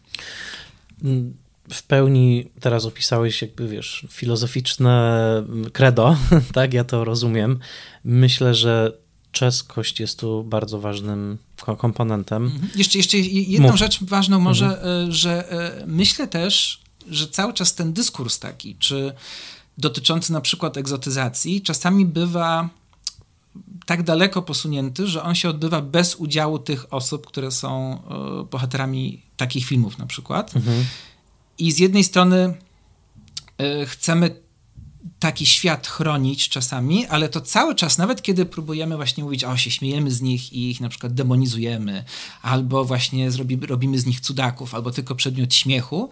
Mm, w pełni teraz opisałeś, jakby wiesz, filozoficzne credo, tak? Ja to rozumiem. Myślę, że czeskość jest tu bardzo ważnym komponentem. Mhm. Jeszcze, jeszcze jedną Mów. rzecz ważną, może, mhm. E, że e, myślę też, że cały czas ten dyskurs taki, czy dotyczący na przykład egzotyzacji, czasami bywa tak daleko posunięty, że on się odbywa bez udziału tych osób, które są e, bohaterami takich filmów na przykład. Mhm. I z jednej strony y, chcemy taki świat chronić czasami, ale to cały czas, nawet kiedy próbujemy właśnie mówić, o się śmiejemy z nich i ich na przykład demonizujemy, albo właśnie robimy z nich cudaków, albo tylko przedmiot śmiechu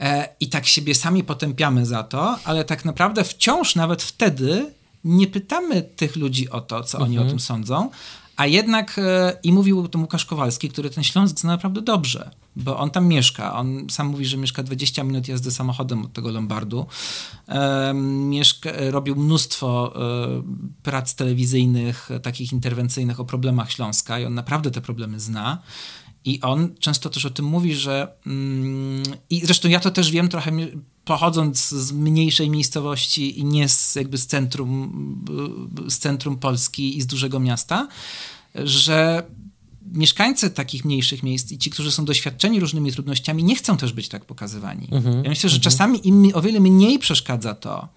e, i tak siebie sami potępiamy za to, ale tak naprawdę wciąż nawet wtedy nie pytamy tych ludzi o to, co mhm. oni o mhm. tym sądzą, a jednak e, i mówił to Łukasz Kowalski, który ten Śląsk zna naprawdę dobrze, bo on tam mieszka. On sam mówi, że mieszka 20 minut jazdy samochodem od tego Lombardu. Mieszka, robił mnóstwo e, prac telewizyjnych, takich interwencyjnych o problemach Śląska i on naprawdę te problemy zna. I on często też o tym mówi, że. Mm, I zresztą ja to też wiem trochę pochodząc z mniejszej miejscowości i nie z, jakby z centrum, z centrum Polski i z dużego miasta, że mieszkańcy takich mniejszych miejsc i ci, którzy są doświadczeni różnymi trudnościami, nie chcą też być tak pokazywani. Mhm, ja myślę, że mhm. czasami im o wiele mniej przeszkadza to,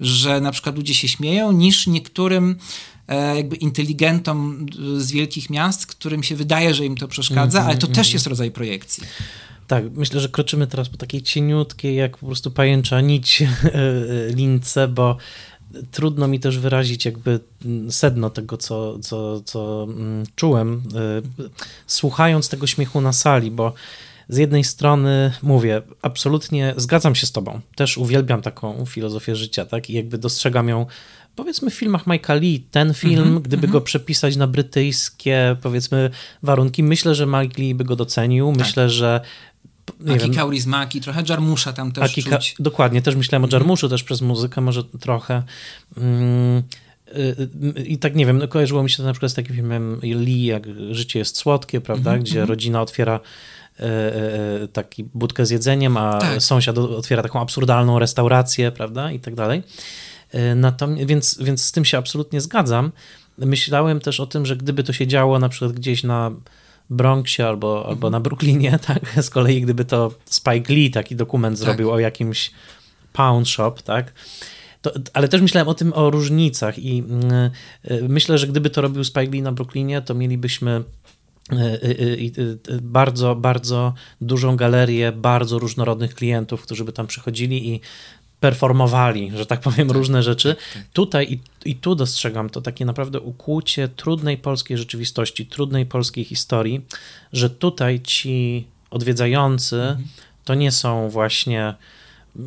że na przykład ludzie się śmieją, niż niektórym e, jakby inteligentom z wielkich miast, którym się wydaje, że im to przeszkadza, mhm, ale to też jest rodzaj projekcji. Tak, myślę, że kroczymy teraz po takiej cieniutkiej, jak po prostu pajęcza nić e, e, lince, bo trudno mi też wyrazić jakby sedno tego, co, co, co mm, czułem, e, słuchając tego śmiechu na sali, bo z jednej strony mówię, absolutnie zgadzam się z tobą. Też uwielbiam taką filozofię życia, tak? I jakby dostrzegam ją powiedzmy w filmach Mike'a Lee, ten film, mm -hmm, gdyby mm -hmm. go przepisać na brytyjskie, powiedzmy, warunki, myślę, że Mike Lee by go docenił. Tak. Myślę, że nie Aki Kaurismaki, trochę Jarmusza tam też Aki czuć. Dokładnie, też myślałem o mhm. Jarmuszu, też przez muzykę może trochę. Mm, y, y, I tak nie wiem, no kojarzyło mi się to na przykład z takim filmem Lee, jak Życie jest słodkie, prawda, mm -hmm, gdzie rodzina otwiera e, e, taki budkę z jedzeniem, a tak. sąsiad otwiera taką absurdalną restaurację, prawda, i tak dalej. E, natomiast, więc, więc z tym się absolutnie zgadzam. Myślałem też o tym, że gdyby to się działo na przykład gdzieś na Bronxie albo, albo mhm. na Brooklynie, tak? Z kolei gdyby to Spike Lee taki dokument tak. zrobił o jakimś pound shop, tak? To, ale też myślałem o tym, o różnicach i yy, myślę, że gdyby to robił Spike Lee na Brooklynie, to mielibyśmy y, y, bardzo, bardzo dużą galerię bardzo różnorodnych klientów, którzy by tam przychodzili i performowali, że tak powiem, tak, różne rzeczy. Tak, tak. Tutaj i, i tu dostrzegam to takie naprawdę ukłucie trudnej polskiej rzeczywistości, trudnej polskiej historii, że tutaj ci odwiedzający mhm. to nie są właśnie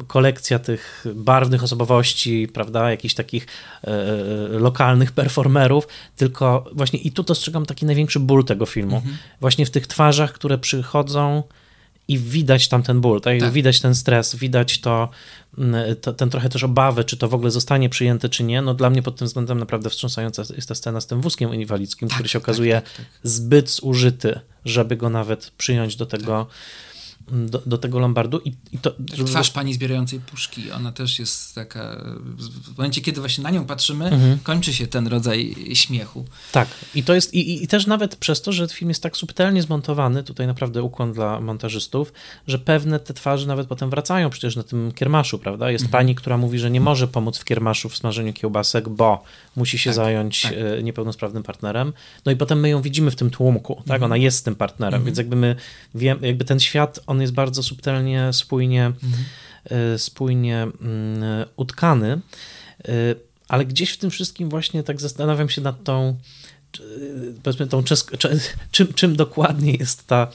kolekcja tych barwnych osobowości, prawda, jakichś takich e, e lokalnych performerów, tylko właśnie i tu dostrzegam taki największy ból tego filmu. Mhm. Właśnie w tych twarzach, które przychodzą i widać tam ten ból, tak? tak. Widać ten stres, widać to, mm, to, ten trochę też obawy, czy to w ogóle zostanie przyjęte, czy nie. No dla mnie pod tym względem naprawdę wstrząsająca jest ta scena z tym wózkiem inwalidzkim, tak, który się tak, okazuje tak, tak, zbyt zużyty, żeby go nawet przyjąć do tego do, do tego Lombardu. I, i to, żeby... Twarz pani zbierającej puszki, ona też jest taka, w momencie, kiedy właśnie na nią patrzymy, mhm. kończy się ten rodzaj śmiechu. Tak, i to jest, i, i też nawet przez to, że film jest tak subtelnie zmontowany, tutaj naprawdę ukłon dla montażystów, że pewne te twarze nawet potem wracają przecież na tym kiermaszu, prawda? Jest mhm. pani, która mówi, że nie może pomóc w kiermaszu w smażeniu kiełbasek, bo musi się tak, zająć tak. E, niepełnosprawnym partnerem. No i potem my ją widzimy w tym tłumku, tak? Mhm. Ona jest tym partnerem, mhm. więc jakby my wiemy, jakby ten świat, on jest bardzo subtelnie, spójnie, mhm. E, spójnie mm, utkany, e, ale gdzieś w tym wszystkim właśnie tak zastanawiam się nad tą powiedzmy tą czesko, czym, czym dokładnie jest ta,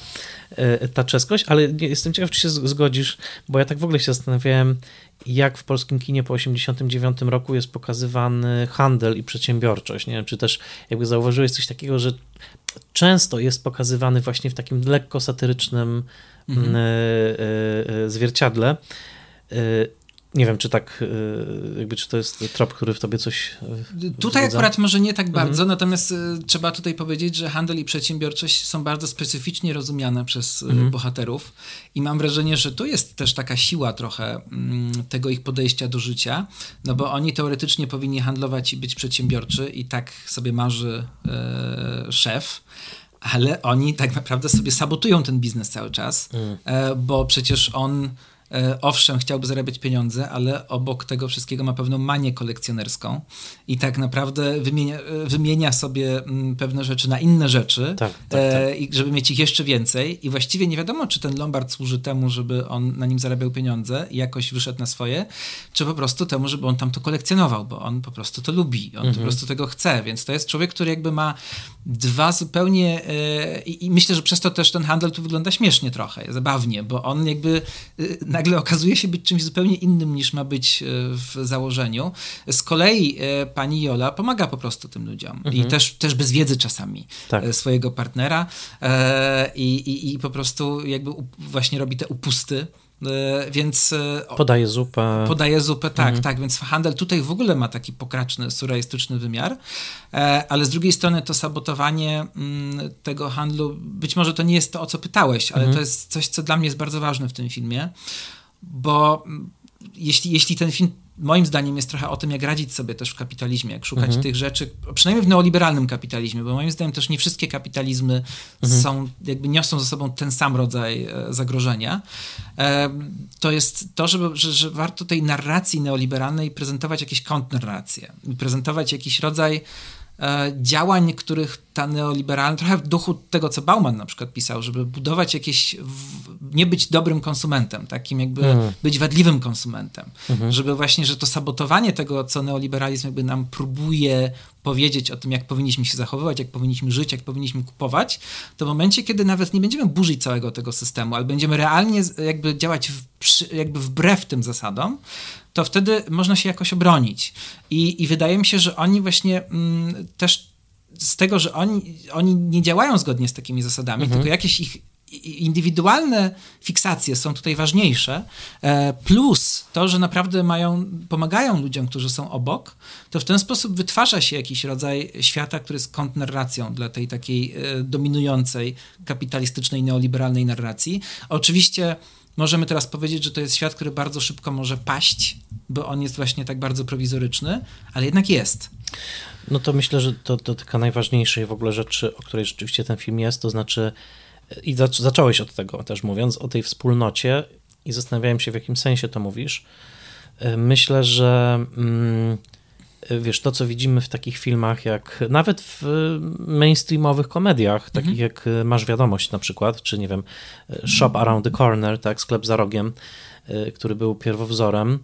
ta czeskość, ale jestem ciekaw, czy się zgodzisz, bo ja tak w ogóle się zastanawiałem, jak w polskim kinie po 1989 roku jest pokazywany handel i przedsiębiorczość. Nie wiem, czy też jakby zauważyłeś coś takiego, że często jest pokazywany właśnie w takim lekko satyrycznym. E, e, e, zwierciadle. Nie wiem, czy tak, e, jakby, czy to jest trop, który w tobie coś. E, tutaj wzbudza? akurat może nie tak mhm. bardzo, mhm. natomiast e, trzeba tutaj powiedzieć, że handel i przedsiębiorczość są bardzo specyficznie rozumiane przez mhm. bohaterów i mam wrażenie, że tu jest też taka siła trochę mm, tego ich podejścia do życia, no bo oni teoretycznie powinni handlować i być przedsiębiorczy i tak sobie marzy e, szef ale oni tak naprawdę sobie sabotują ten biznes cały czas, mm. bo przecież on E, owszem, chciałby zarabiać pieniądze, ale obok tego wszystkiego ma pewną manię kolekcjonerską i tak naprawdę wymienia, e, wymienia sobie mm, pewne rzeczy na inne rzeczy, tak, tak, e, tak. żeby mieć ich jeszcze więcej. I właściwie nie wiadomo, czy ten Lombard służy temu, żeby on na nim zarabiał pieniądze i jakoś wyszedł na swoje, czy po prostu temu, żeby on tam to kolekcjonował, bo on po prostu to lubi, on mhm. po prostu tego chce. Więc to jest człowiek, który jakby ma dwa zupełnie. I, i myślę, że przez to też ten handel tu wygląda śmiesznie trochę, zabawnie, bo on jakby nagle okazuje się być czymś zupełnie innym niż ma być e, w założeniu. Z kolei e, pani Jola pomaga po prostu tym ludziom mhm. i też, też bez wiedzy czasami tak. E, swojego partnera i, i, i po prostu jakby właśnie robi te upusty więc... Podaje zupę. Podaje zupę, tak, mhm. tak, więc handel tutaj w ogóle ma taki pokraczny, surrealistyczny wymiar, ale z drugiej strony to sabotowanie mm, tego handlu, być może to nie jest to, o co pytałeś, ale mhm. to jest coś, co dla mnie jest bardzo ważne w tym filmie, bo jeśli, jeśli ten film moim zdaniem jest trochę o tym, jak radzić sobie też w kapitalizmie, jak szukać mhm. tych rzeczy, przynajmniej w neoliberalnym kapitalizmie, bo moim zdaniem też nie wszystkie kapitalizmy mhm. są, jakby niosą ze sobą ten sam rodzaj e, zagrożenia. E, to jest to, żeby, że, że warto tej narracji neoliberalnej prezentować jakieś kontrnarracje, prezentować jakiś rodzaj działań, których ta neoliberalna, trochę w duchu tego, co Bauman na przykład pisał, żeby budować jakieś, nie być dobrym konsumentem, takim jakby mm. być wadliwym konsumentem, mm -hmm. żeby właśnie, że to sabotowanie tego, co neoliberalizm jakby nam próbuje powiedzieć o tym, jak powinniśmy się zachowywać, jak powinniśmy żyć, jak powinniśmy kupować, to w momencie, kiedy nawet nie będziemy burzyć całego tego systemu, ale będziemy realnie jakby działać w, jakby wbrew tym zasadom, to wtedy można się jakoś obronić. I, i wydaje mi się, że oni właśnie mm, też z tego, że oni, oni nie działają zgodnie z takimi zasadami, mhm. tylko jakieś ich indywidualne fiksacje są tutaj ważniejsze, e, plus to, że naprawdę mają, pomagają ludziom, którzy są obok, to w ten sposób wytwarza się jakiś rodzaj świata, który jest kontrnarracją dla tej takiej e, dominującej kapitalistycznej, neoliberalnej narracji. Oczywiście możemy teraz powiedzieć, że to jest świat, który bardzo szybko może paść, bo on jest właśnie tak bardzo prowizoryczny, ale jednak jest. No to myślę, że to dotyka najważniejszej w ogóle rzeczy, o której rzeczywiście ten film jest, to znaczy i zacząłeś od tego też mówiąc, o tej wspólnocie i zastanawiałem się, w jakim sensie to mówisz. Myślę, że mm, wiesz, to co widzimy w takich filmach, jak nawet w mainstreamowych komediach, takich mhm. jak Masz Wiadomość na przykład, czy nie wiem, Shop Around the Corner, tak, sklep za rogiem, e, który był pierwowzorem,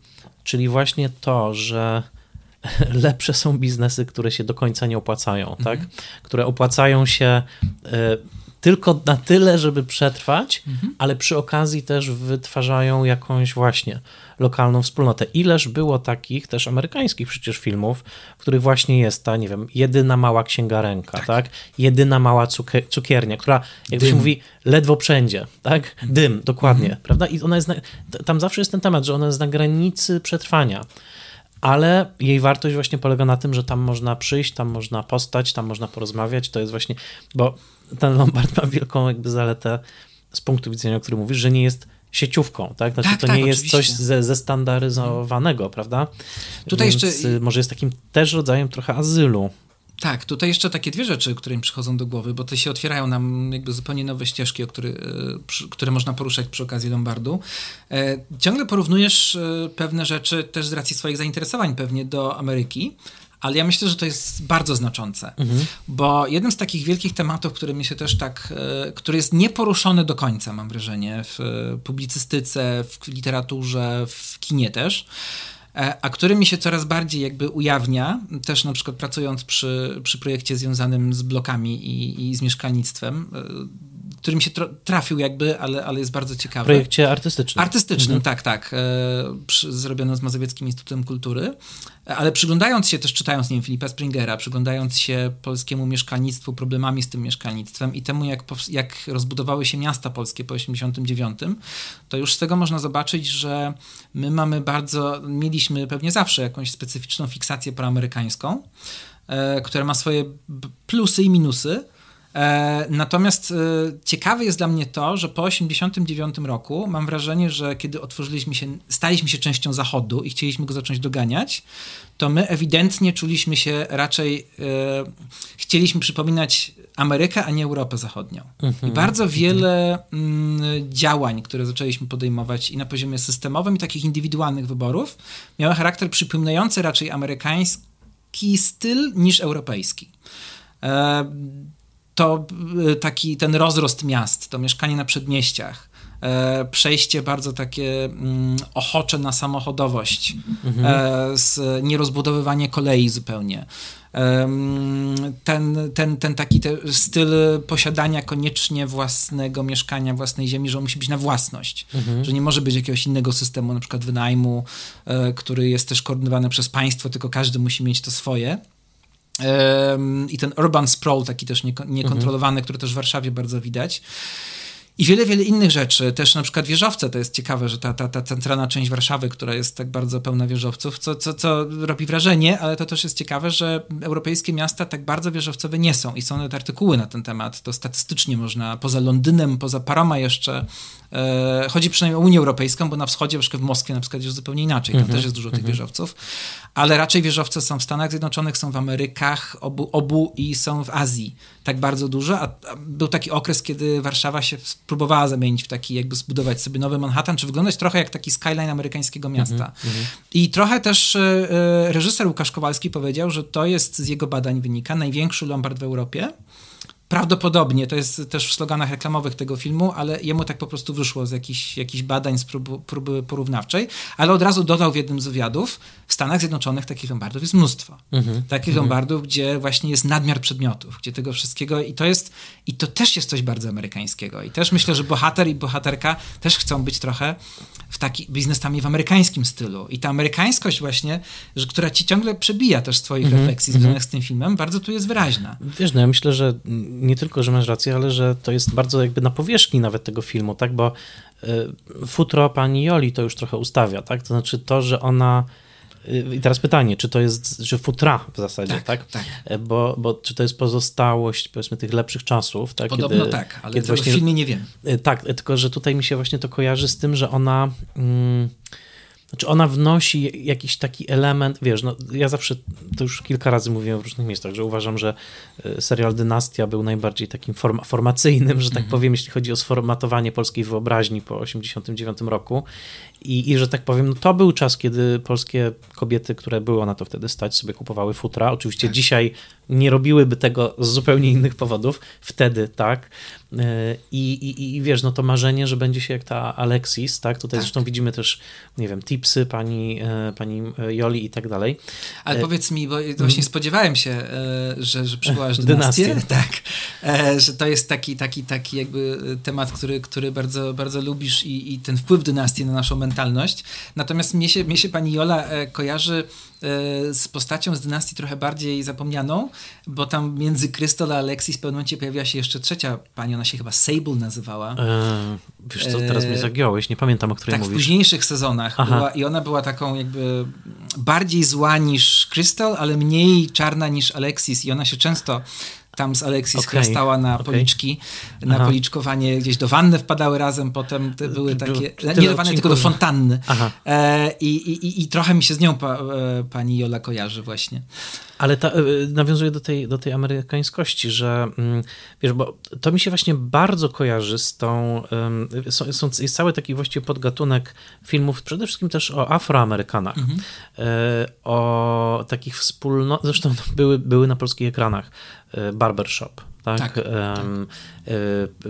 czyli właśnie to, że lepsze są biznesy, które się do końca nie opłacają, tak? mhm. tak? Które opłacają się tylko na tyle, żeby przetrwać, mhm. ale przy okazji też wytwarzają jakąś właśnie lokalną wspólnotę. Ileż było takich też amerykańskich przecież filmów, w których właśnie jest ta, nie wiem, jedyna mała księgarenka, tak? tak? Jedyna mała cukier cukiernia, która, jak to się mówi, ledwo wszędzie, tak? Mhm. Dym, dokładnie, mhm. prawda? I ona jest, na, tam zawsze jest ten temat, że ona jest na granicy przetrwania ale jej wartość właśnie polega na tym, że tam można przyjść, tam można postać, tam można porozmawiać. To jest właśnie, bo ten Lombard ma wielką jakby zaletę z punktu widzenia, o którym mówisz, że nie jest sieciówką, tak? Znaczy tak, to tak, nie jest oczywiście. coś ze, zestandaryzowanego, prawda? Tutaj Więc jeszcze... y, może jest takim też rodzajem trochę azylu. Tak, tutaj jeszcze takie dwie rzeczy, które mi przychodzą do głowy, bo to się otwierają nam jakby zupełnie nowe ścieżki, o który, przy, które można poruszać przy okazji Lombardu. E, ciągle porównujesz e, pewne rzeczy też z racji swoich zainteresowań pewnie do Ameryki, ale ja myślę, że to jest bardzo znaczące, mhm. bo jednym z takich wielkich tematów, który mi się też tak, e, który jest nieporuszony do końca, mam wrażenie, w publicystyce, w literaturze, w kinie też, a który mi się coraz bardziej jakby ujawnia, też na przykład pracując przy, przy projekcie związanym z blokami i, i z mieszkalnictwem, który mi się trafił jakby, ale, ale jest bardzo ciekawy. W projekcie artystycznym. Artystycznym, mhm. tak, tak. E, przy, zrobiono z Mazowieckim Instytutem Kultury. Ale przyglądając się, też czytając, nie wiem, Filipa Springera, przyglądając się polskiemu mieszkalnictwu, problemami z tym mieszkalnictwem i temu, jak, jak rozbudowały się miasta polskie po 89, to już z tego można zobaczyć, że my mamy bardzo, mieliśmy pewnie zawsze jakąś specyficzną fiksację proamerykańską, e, która ma swoje plusy i minusy, natomiast e, ciekawe jest dla mnie to, że po 1989 roku mam wrażenie, że kiedy otworzyliśmy się, staliśmy się częścią Zachodu i chcieliśmy go zacząć doganiać, to my ewidentnie czuliśmy się raczej, e, chcieliśmy przypominać Amerykę, a nie Europę Zachodnią. Mhm. I bardzo wiele mm, działań, które zaczęliśmy podejmować i na poziomie systemowym, i takich indywidualnych wyborów, miały charakter przypominający raczej amerykański styl niż europejski to y, taki ten rozrost miast, to mieszkanie na przedmieściach, e, przejście bardzo takie mm, ochocze na samochodowość, mhm. E, z nierozbudowywanie kolei zupełnie. Ten, ten, ten taki te styl posiadania koniecznie własnego mieszkania, własnej ziemi, że on musi być na własność, mhm. że nie może być jakiegoś innego systemu, na przykład wynajmu, e, który jest też koordynowany przez państwo, tylko każdy musi mieć to swoje. I ten urban sprawl, taki też niekontrolowany, mhm. który też w Warszawie bardzo widać. I wiele, wiele innych rzeczy. Też na przykład wieżowce, to jest ciekawe, że ta, ta, ta centralna część Warszawy, która jest tak bardzo pełna wieżowców, co, co, co robi wrażenie, ale to też jest ciekawe, że europejskie miasta tak bardzo wieżowcowe nie są i są nawet artykuły na ten temat. To statystycznie można, poza Londynem, poza paroma jeszcze, e, chodzi przynajmniej o Unię Europejską, bo na wschodzie, na w Moskwie na przykład jest zupełnie inaczej, tam mm -hmm. też jest dużo tych mm -hmm. wieżowców, ale raczej wieżowce są w Stanach Zjednoczonych, są w Amerykach, obu, obu i są w Azji tak bardzo dużo, a, a był taki okres, kiedy Warszawa się próbowała zamienić w taki, jakby zbudować sobie nowy Manhattan, czy wyglądać trochę jak taki skyline amerykańskiego miasta. Mm -hmm. I trochę też y, reżyser Łukasz Kowalski powiedział, że to jest z jego badań wynika największy Lombard w Europie. Prawdopodobnie, to jest też w sloganach reklamowych tego filmu, ale jemu tak po prostu wyszło z jakichś, jakichś badań, z próby, próby porównawczej, ale od razu dodał w jednym z wywiadów, w Stanach Zjednoczonych takich lombardów jest mnóstwo. Mhm. Takich mhm. lombardów, gdzie właśnie jest nadmiar przedmiotów, gdzie tego wszystkiego i to jest, i to też jest coś bardzo amerykańskiego. I też myślę, że bohater i bohaterka też chcą być trochę w taki biznesami w amerykańskim stylu. I ta amerykańskość właśnie, że, która ci ciągle przebija też z twoich mhm. refleksji związanych z tym filmem, bardzo tu jest wyraźna. Wiesz, no ja myślę, że nie tylko, że masz rację, ale że to jest bardzo jakby na powierzchni nawet tego filmu, tak, bo y, futro pani Joli to już trochę ustawia, tak, to znaczy to, że ona i teraz pytanie, czy to jest, że futra w zasadzie, tak? tak? tak. E, bo, bo czy to jest pozostałość, powiedzmy, tych lepszych czasów, tak? Podobno kiedy, tak, ale kiedy właśnie, w filmie nie wiem. E, tak, tylko że tutaj mi się właśnie to kojarzy z tym, że ona... Mm, znaczy ona wnosi jakiś taki element, wiesz, no ja zawsze, to już kilka razy mówiłem w różnych miejscach, że uważam, że e, serial Dynastia był najbardziej takim form formacyjnym, że tak -hmm. powiem, jeśli chodzi o sformatowanie polskiej wyobraźni po 89 roku i, i że tak powiem, no to był czas, kiedy polskie kobiety, które było na to wtedy stać, sobie kupowały futra. Oczywiście tak. dzisiaj nie robiłyby tego z zupełnie innych powodów. Wtedy tak. E, I, i, I wiesz, no to marzenie, że będzie się jak ta Alexis, tak? Tutaj tak. zresztą widzimy też, nie wiem, tipsy pani, e, pani Joli i tak dalej. Ale e, powiedz mi, bo właśnie spodziewałem się, że, że przywołasz dynastię. dynastię. Tak. Że to jest taki, taki, taki jakby temat, który, który bardzo, bardzo lubisz i, i ten wpływ dynastii na naszą mentalność. Natomiast mnie się, mnie się pani Jola kojarzy z postacią z dynastii trochę bardziej zapomnianą, bo tam między Krystol a Alexis w pewnym momencie pojawiła się jeszcze trzecia pani, ona się chyba Sable nazywała. E, wiesz co, teraz mnie zagiąłeś, nie pamiętam o której tak, mówisz. Tak, w późniejszych sezonach była, i ona była taką jakby bardziej zła niż Krystal, ale mniej czarna niż Alexis i ona się często tam z Alexis, okay. stała na okay. policzki, na Aha. policzkowanie, gdzieś do wanny wpadały razem, potem te były takie, nie do wanny, tylko do fontanny. E, i, i, I trochę mi się z nią pa, e, pani Jola kojarzy właśnie. Ale ta, e, nawiązuje do tej, do tej amerykańskości, że mm, wiesz, bo to mi się właśnie bardzo kojarzy z tą, są, są, jest cały taki właściwie podgatunek filmów, przede wszystkim też o Afroamerykanach, mhm. E, o takich wspólnotach, zresztą były, były na polskich ekranach, Barbershop, tak? tak, tak.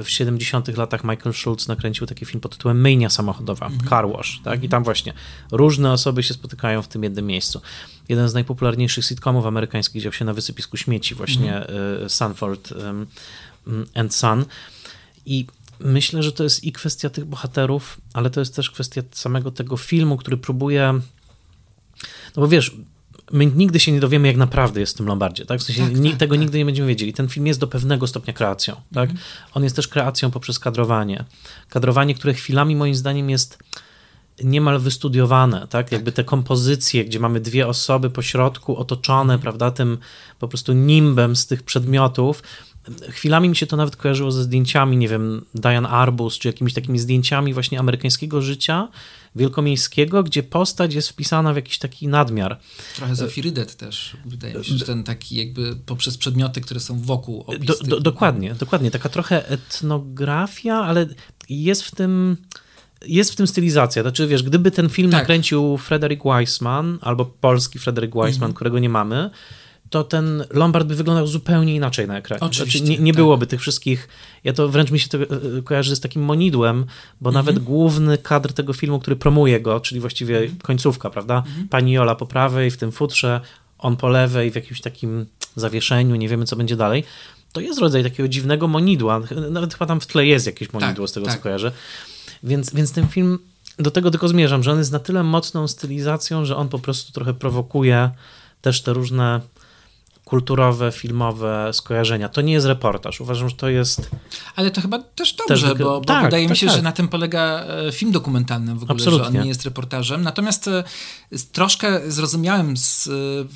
W 70 latach Michael Schultz nakręcił taki film pod tytułem Myjnia samochodowa, mhm. Car Wash, tak? I tam właśnie różne osoby się spotykają w tym jednym miejscu. Jeden z najpopularniejszych sitcomów amerykańskich dział się na wysypisku śmieci, właśnie mhm. Sanford and Son. I myślę, że to jest i kwestia tych bohaterów, ale to jest też kwestia samego tego filmu, który próbuje. No bo wiesz, my nigdy się nie dowiemy, jak naprawdę jest w tym Lombardzie, tak? W sensie tak, tak, tego tak. nigdy nie będziemy wiedzieli. Ten film jest do pewnego stopnia kreacją, tak? Mhm. On jest też kreacją poprzez kadrowanie. Kadrowanie, które chwilami moim zdaniem jest niemal wystudiowane, tak? tak? Jakby te kompozycje, gdzie mamy dwie osoby po środku otoczone, mhm. prawda, tym po prostu nimbem z tych przedmiotów. Chwilami mi się to nawet kojarzyło ze zdjęciami, nie wiem, Diane Arbus, czy jakimiś takimi zdjęciami właśnie amerykańskiego życia, wielkomiejskiego, gdzie postać jest wpisana w jakiś taki nadmiar. Trochę Zofii Rydet też, wydaje mi się, że ten taki jakby poprzez przedmioty, które są wokół opis do, do, Dokładnie, dokładnie. Taka trochę etnografia, ale jest w tym jest w tym stylizacja. Znaczy, wiesz, gdyby ten film tak. nakręcił Frederick Weissman, albo polski Frederick Weissman, mm -hmm. którego nie mamy, to ten Lombard by wyglądał zupełnie inaczej na ekranie. Oczywiście, znaczy, nie, nie tak. byłoby tych wszystkich. Ja to wręcz mi się to e, kojarzy z takim monidłem, bo -hmm. nawet główny kadr tego filmu, który promuje go, czyli właściwie -hmm. końcówka, prawda? -hmm. Pani Jola po prawej, w tym futrze, on po lewej, w jakimś takim zawieszeniu, nie wiemy co będzie dalej. To jest rodzaj takiego dziwnego monidła. Nawet chyba tam w tle jest jakieś monidło, tak, z tego tak. co kojarzę. Więc, więc ten film, do tego tylko zmierzam, że on jest na tyle mocną stylizacją, że on po prostu trochę prowokuje też te różne kulturowe, filmowe skojarzenia. To nie jest reportaż. Uważam, że to jest. Ale to chyba też dobrze, też... bo, bo tak, wydaje tak, mi się, tak. że na tym polega e, film dokumentalny w ogóle, Absolutnie. że on nie jest reportażem. Natomiast e, troszkę zrozumiałem z e,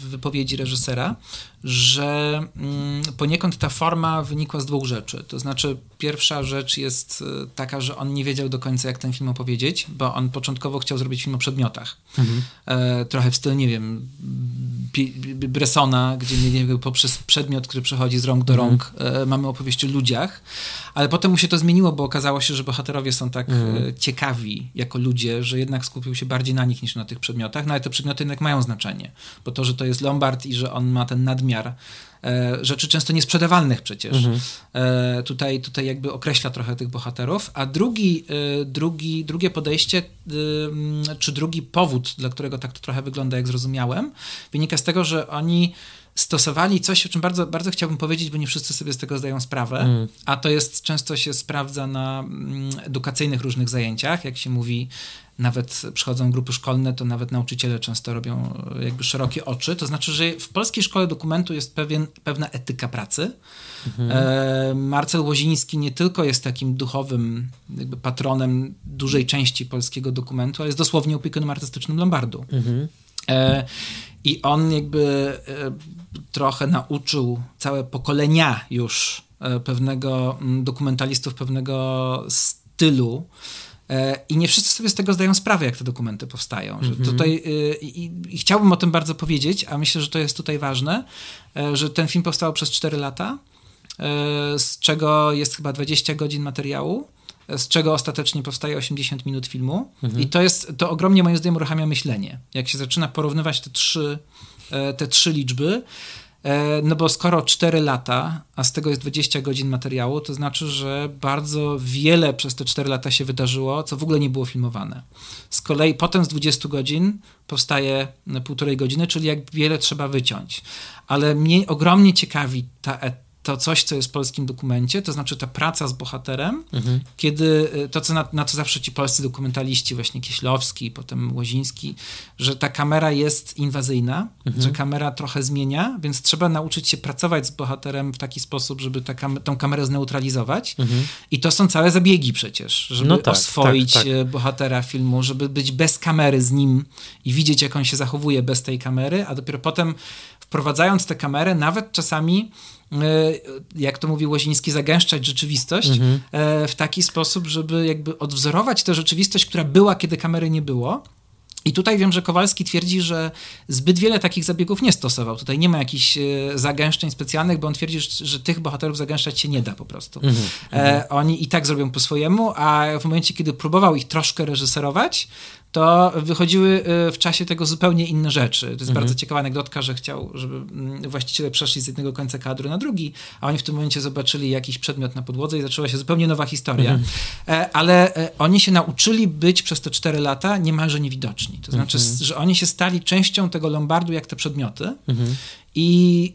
wypowiedzi reżysera, że mm, poniekąd ta forma wynikła z dwóch rzeczy. To znaczy, pierwsza rzecz jest taka, że on nie wiedział do końca, jak ten film opowiedzieć, bo on początkowo chciał zrobić film o przedmiotach. Mhm. Trochę w stylu, nie wiem, Bressona, gdzie nie poprzez przedmiot, który przechodzi z rąk do mhm. rąk, e, mamy opowieść o ludziach, ale potem mu się to zmieniło, bo okazało się, że bohaterowie są tak e, ciekawi jako ludzie, że jednak skupił się bardziej na nich niż na tych przedmiotach, no ale te przedmioty jednak mają znaczenie, bo to, że to jest Lombard i że on ma ten nadmiar e, rzeczy często niesprzedawalnych przecież. Mhm. Tutaj, tutaj jakby określa trochę tych bohaterów. A drugi, drugi, drugie podejście, czy drugi powód, dla którego tak to trochę wygląda, jak zrozumiałem, wynika z tego, że oni stosowali coś, o czym bardzo, bardzo chciałbym powiedzieć, bo nie wszyscy sobie z tego zdają sprawę, mm. a to jest często się sprawdza na mm, edukacyjnych różnych zajęciach, jak się mówi, nawet przychodzą grupy szkolne, to nawet nauczyciele często robią e, jakby szerokie oczy. To znaczy, że w polskiej szkole dokumentu jest pewien, pewna etyka pracy. Mhm. E, Marcel Łoziński nie tylko jest takim duchowym jakby patronem dużej części polskiego dokumentu, ale jest dosłownie opiekunem artystycznym Lombardu. Mhm. E, I on jakby e, trochę nauczył całe pokolenia już e, pewnego dokumentalistów, pewnego stylu, I nie wszyscy sobie z tego zdają sprawę, jak te dokumenty powstają. Że mhm. tutaj, y, i, i, chciałbym o tym bardzo powiedzieć, a myślę, że to jest tutaj ważne, że ten film powstał przez 4 lata, z czego jest chyba 20 godzin materiału, z czego ostatecznie powstaje 80 minut filmu. Mhm. I to jest, to ogromnie moim zdaniem uruchamia myślenie. Jak się zaczyna porównywać te trzy, te trzy liczby, E, no bo skoro 4 lata, a z tego jest 20 godzin materiału, to znaczy, że bardzo wiele przez te 4 lata się wydarzyło, co w ogóle nie było filmowane. Z kolei potem z 20 godzin powstaje półtorej godziny, czyli jak wiele trzeba wyciąć. Ale mnie ogromnie ciekawi ta to coś, co jest w polskim dokumencie, to znaczy ta praca z bohaterem, mhm. kiedy y, to, co na, na, co zawsze ci polscy dokumentaliści, właśnie Kieślowski, potem Łoziński, że ta kamera jest inwazyjna, mhm. że kamera trochę zmienia, więc trzeba nauczyć się pracować z bohaterem w taki sposób, żeby ta kam tą kamerę zneutralizować. Mhm. I to są całe zabiegi przecież, żeby no tak, oswoić tak, tak. Bohatera filmu, żeby być bez kamery z nim i widzieć, jak on się zachowuje bez tej kamery, a dopiero potem wprowadzając tę kamerę, nawet czasami jak to mówił Łoziński, zagęszczać rzeczywistość mhm. w taki sposób, żeby jakby odwzorować tę rzeczywistość, która była, kiedy kamery nie było i tutaj wiem, że Kowalski twierdzi, że zbyt wiele takich zabiegów nie stosował. Tutaj nie ma jakichś e, zagęszczeń specjalnych, bo on twierdzi, że tych bohaterów zagęszczać się nie da po prostu. Mm -hmm. e, oni i tak zrobią po swojemu, a w momencie, kiedy próbował ich troszkę reżyserować, to wychodziły y, w czasie tego zupełnie inne rzeczy. To jest mhm. bardzo ciekawa anegdotka, że chciał, żeby mm, właściciele przeszli z jednego końca kadru na drugi, a oni w tym momencie zobaczyli jakiś przedmiot na podłodze i zaczęła się zupełnie nowa historia. Mhm. E, ale e, oni się nauczyli być przez te cztery lata niemalże niewidoczni. To znaczy, mhm. że oni się stali częścią tego lombardu jak te przedmioty mhm. i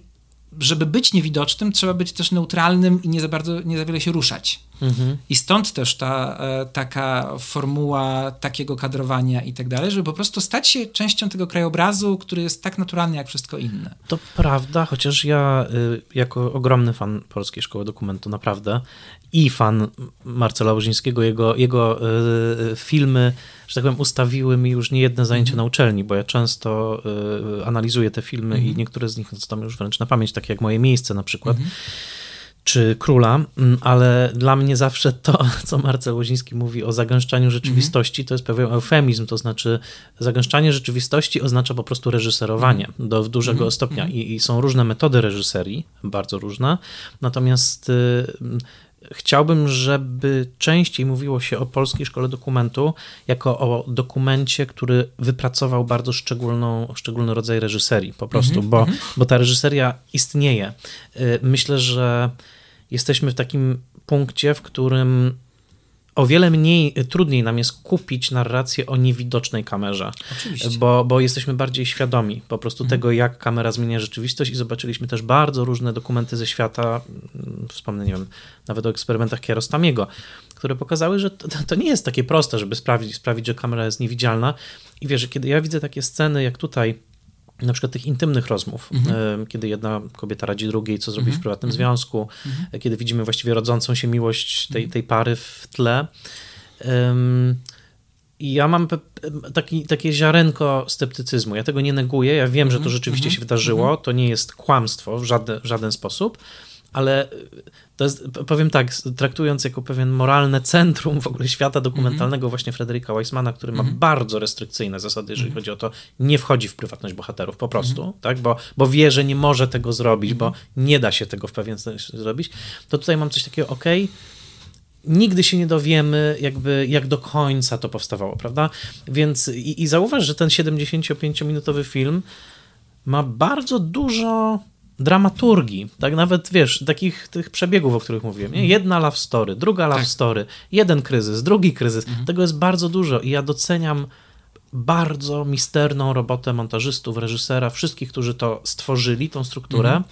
żeby być niewidocznym, trzeba być też neutralnym i nie za bardzo, nie za wiele się ruszać. Mhm. I stąd też ta e, taka formuła takiego kadrowania i tak dalej, żeby po prostu stać się częścią tego krajobrazu, który jest tak naturalny jak wszystko inne. To prawda, chociaż ja y, jako ogromny fan Polskiej Szkoły Dokumentu naprawdę i fan Marcela Łużyńskiego, jego, jego y, filmy, że tak powiem, ustawiły mi już nie jedne zajęcie mhm. na uczelni, bo ja często analizuję te filmy i mhm. niektóre z nich znam już wręcz na pamięć, takie jak Moje Miejsce na przykład. Mhm czy króla, mm, ale dla mnie zawsze to, co Marcel Łoziński mówi o zagęszczaniu rzeczywistości, mm -hmm. to jest pewien eufemizm, to znaczy zagęszczanie rzeczywistości oznacza po prostu reżyserowanie mm -hmm. do dużego mm -hmm. stopnia I, I, są różne metody reżyserii, bardzo różne, natomiast y, chciałbym, żeby częściej mówiło się o Polskiej Szkole Dokumentu jako o dokumencie, który wypracował bardzo szczególną, szczególny rodzaj reżyserii po prostu, mm -hmm, bo, mm -hmm. bo ta reżyseria istnieje. Y, myślę, że jesteśmy w takim punkcie, w którym o wiele mniej, trudniej nam jest kupić narrację o niewidocznej kamerze, bo, bo jesteśmy bardziej świadomi po prostu mhm. tego, jak kamera zmienia rzeczywistość i zobaczyliśmy też bardzo różne dokumenty ze świata, mm, wspomnę, nie wiem, nawet o eksperymentach Kiarostamiego, które pokazały, że to, to, nie jest takie proste, żeby sprawić, sprawić, że kamera jest niewidzialna. I wiesz, kiedy ja widzę takie sceny jak tutaj, na przykład tych intymnych rozmów, mhm. kiedy jedna kobieta radzi drugiej, co zrobić mhm. w prywatnym mhm. związku, mhm. kiedy widzimy właściwie rodzącą się miłość tej, tej pary w tle. I ja mam taki, takie ziarenko sceptycyzmu. Ja tego nie neguję. Ja wiem, że to mhm. rzeczywiście się wydarzyło. To nie jest kłamstwo w żaden, w żaden sposób, ale to jest, powiem tak, traktując jako pewien moralne centrum w ogóle świata dokumentalnego, mm -hmm. właśnie Frederica Weissmana, który ma mm -hmm. bardzo restrykcyjne zasady, jeżeli mm -hmm. chodzi o to, nie wchodzi w prywatność bohaterów po prostu, mhm. tak? bo, bo wie, że nie może tego zrobić, bo mhm. nie da się tego w pewien sposób zrobić, to tutaj mam coś takiego, ok, nigdy się nie dowiemy, jakby jak do końca to powstawało, prawda? Więc i, i zauważ, że ten 75-minutowy film ma bardzo dużo dramaturgii, tak nawet wiesz, takich tych przebiegów, o których mówiłem. Nie? Mhm. Jedna love story, druga love tak. story, jeden kryzys, drugi kryzys. Mhm. Tego jest bardzo dużo i ja doceniam bardzo misterną robotę montażystów, reżysera, wszystkich, którzy to stworzyli, tą strukturę. Mhm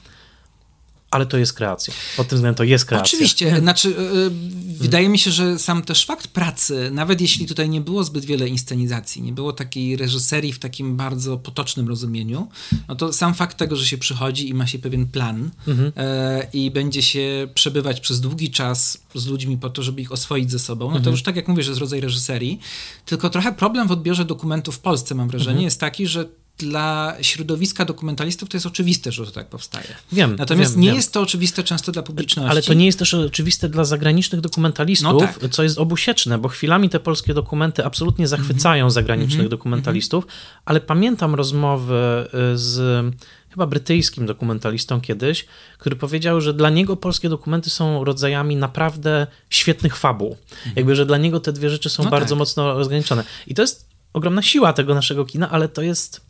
ale to jest kreacja. Pod tym względem to jest kreacja. Oczywiście. Znaczy, yy, wydaje mi się, że sam też fakt pracy, nawet jeśli tutaj nie było zbyt wiele inscenizacji, nie było takiej reżyserii w takim bardzo potocznym rozumieniu, no to sam fakt tego, że się przychodzi i ma się pewien plan mhm. yy, i będzie się przebywać przez długi czas z ludźmi po to, żeby ich oswoić ze sobą, no to mhm. już tak jak mówię, że jest rodzaj reżyserii. Tylko trochę problem w odbiorze dokumentów w Polsce, mam wrażenie, mhm. jest taki, że dla środowiska dokumentalistów to jest oczywiste, że to tak powstaje. Wiem. Natomiast wiem, nie wiem. jest to oczywiste często dla publiczności. Ale to nie jest też oczywiste dla zagranicznych dokumentalistów, no tak. co jest obusieczne, bo chwilami te polskie dokumenty absolutnie zachwycają mm -hmm. zagranicznych mm -hmm. dokumentalistów, ale pamiętam rozmowy z chyba brytyjskim dokumentalistą kiedyś, który powiedział, że dla niego polskie dokumenty są rodzajami naprawdę świetnych fabuł. Mhm. Jakby, że dla niego te dwie rzeczy są no bardzo tak. mocno rozgraniczone. I to jest ogromna siła tego naszego kina, ale to jest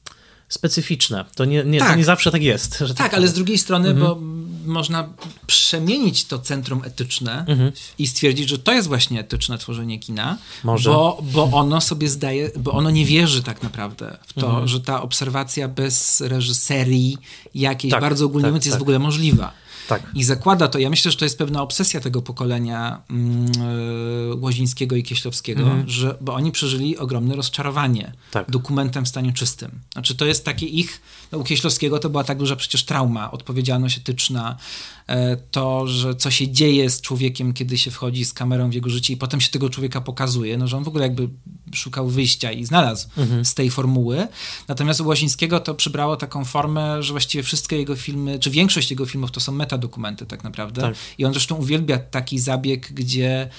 specyficzne. To nie, nie, tak. to nie zawsze tak jest. tak, tak ale z drugiej strony, mhm. bo można przemienić to centrum etyczne mhm. i stwierdzić, że to jest właśnie etyczne tworzenie kina, Może. Bo, bo ono sobie zdaje, bo ono nie wierzy tak naprawdę w to, mhm. że ta obserwacja bez reżyserii jakiejś tak, bardzo ogólnie tak, mówiąc jest w tak. ogóle możliwa. Tak. I zakłada to, ja myślę, że to jest pewna obsesja tego pokolenia yy, Łozińskiego i Kieślowskiego, mm. że, bo oni przeżyli ogromne rozczarowanie tak. dokumentem w stanie czystym. Znaczy to jest takie ich, no, u Kieślowskiego to była tak duża przecież trauma, odpowiedzialność etyczna, E, to, że co się dzieje z człowiekiem, kiedy się wchodzi z kamerą w jego życie i potem się tego człowieka pokazuje, no że on w ogóle jakby szukał wyjścia i znalazł mhm. z tej formuły. Natomiast u Łazińskiego to przybrało taką formę, że właściwie wszystkie jego filmy, czy większość jego filmów to są metadokumenty tak naprawdę. Tak. I on zresztą uwielbia taki zabieg, gdzie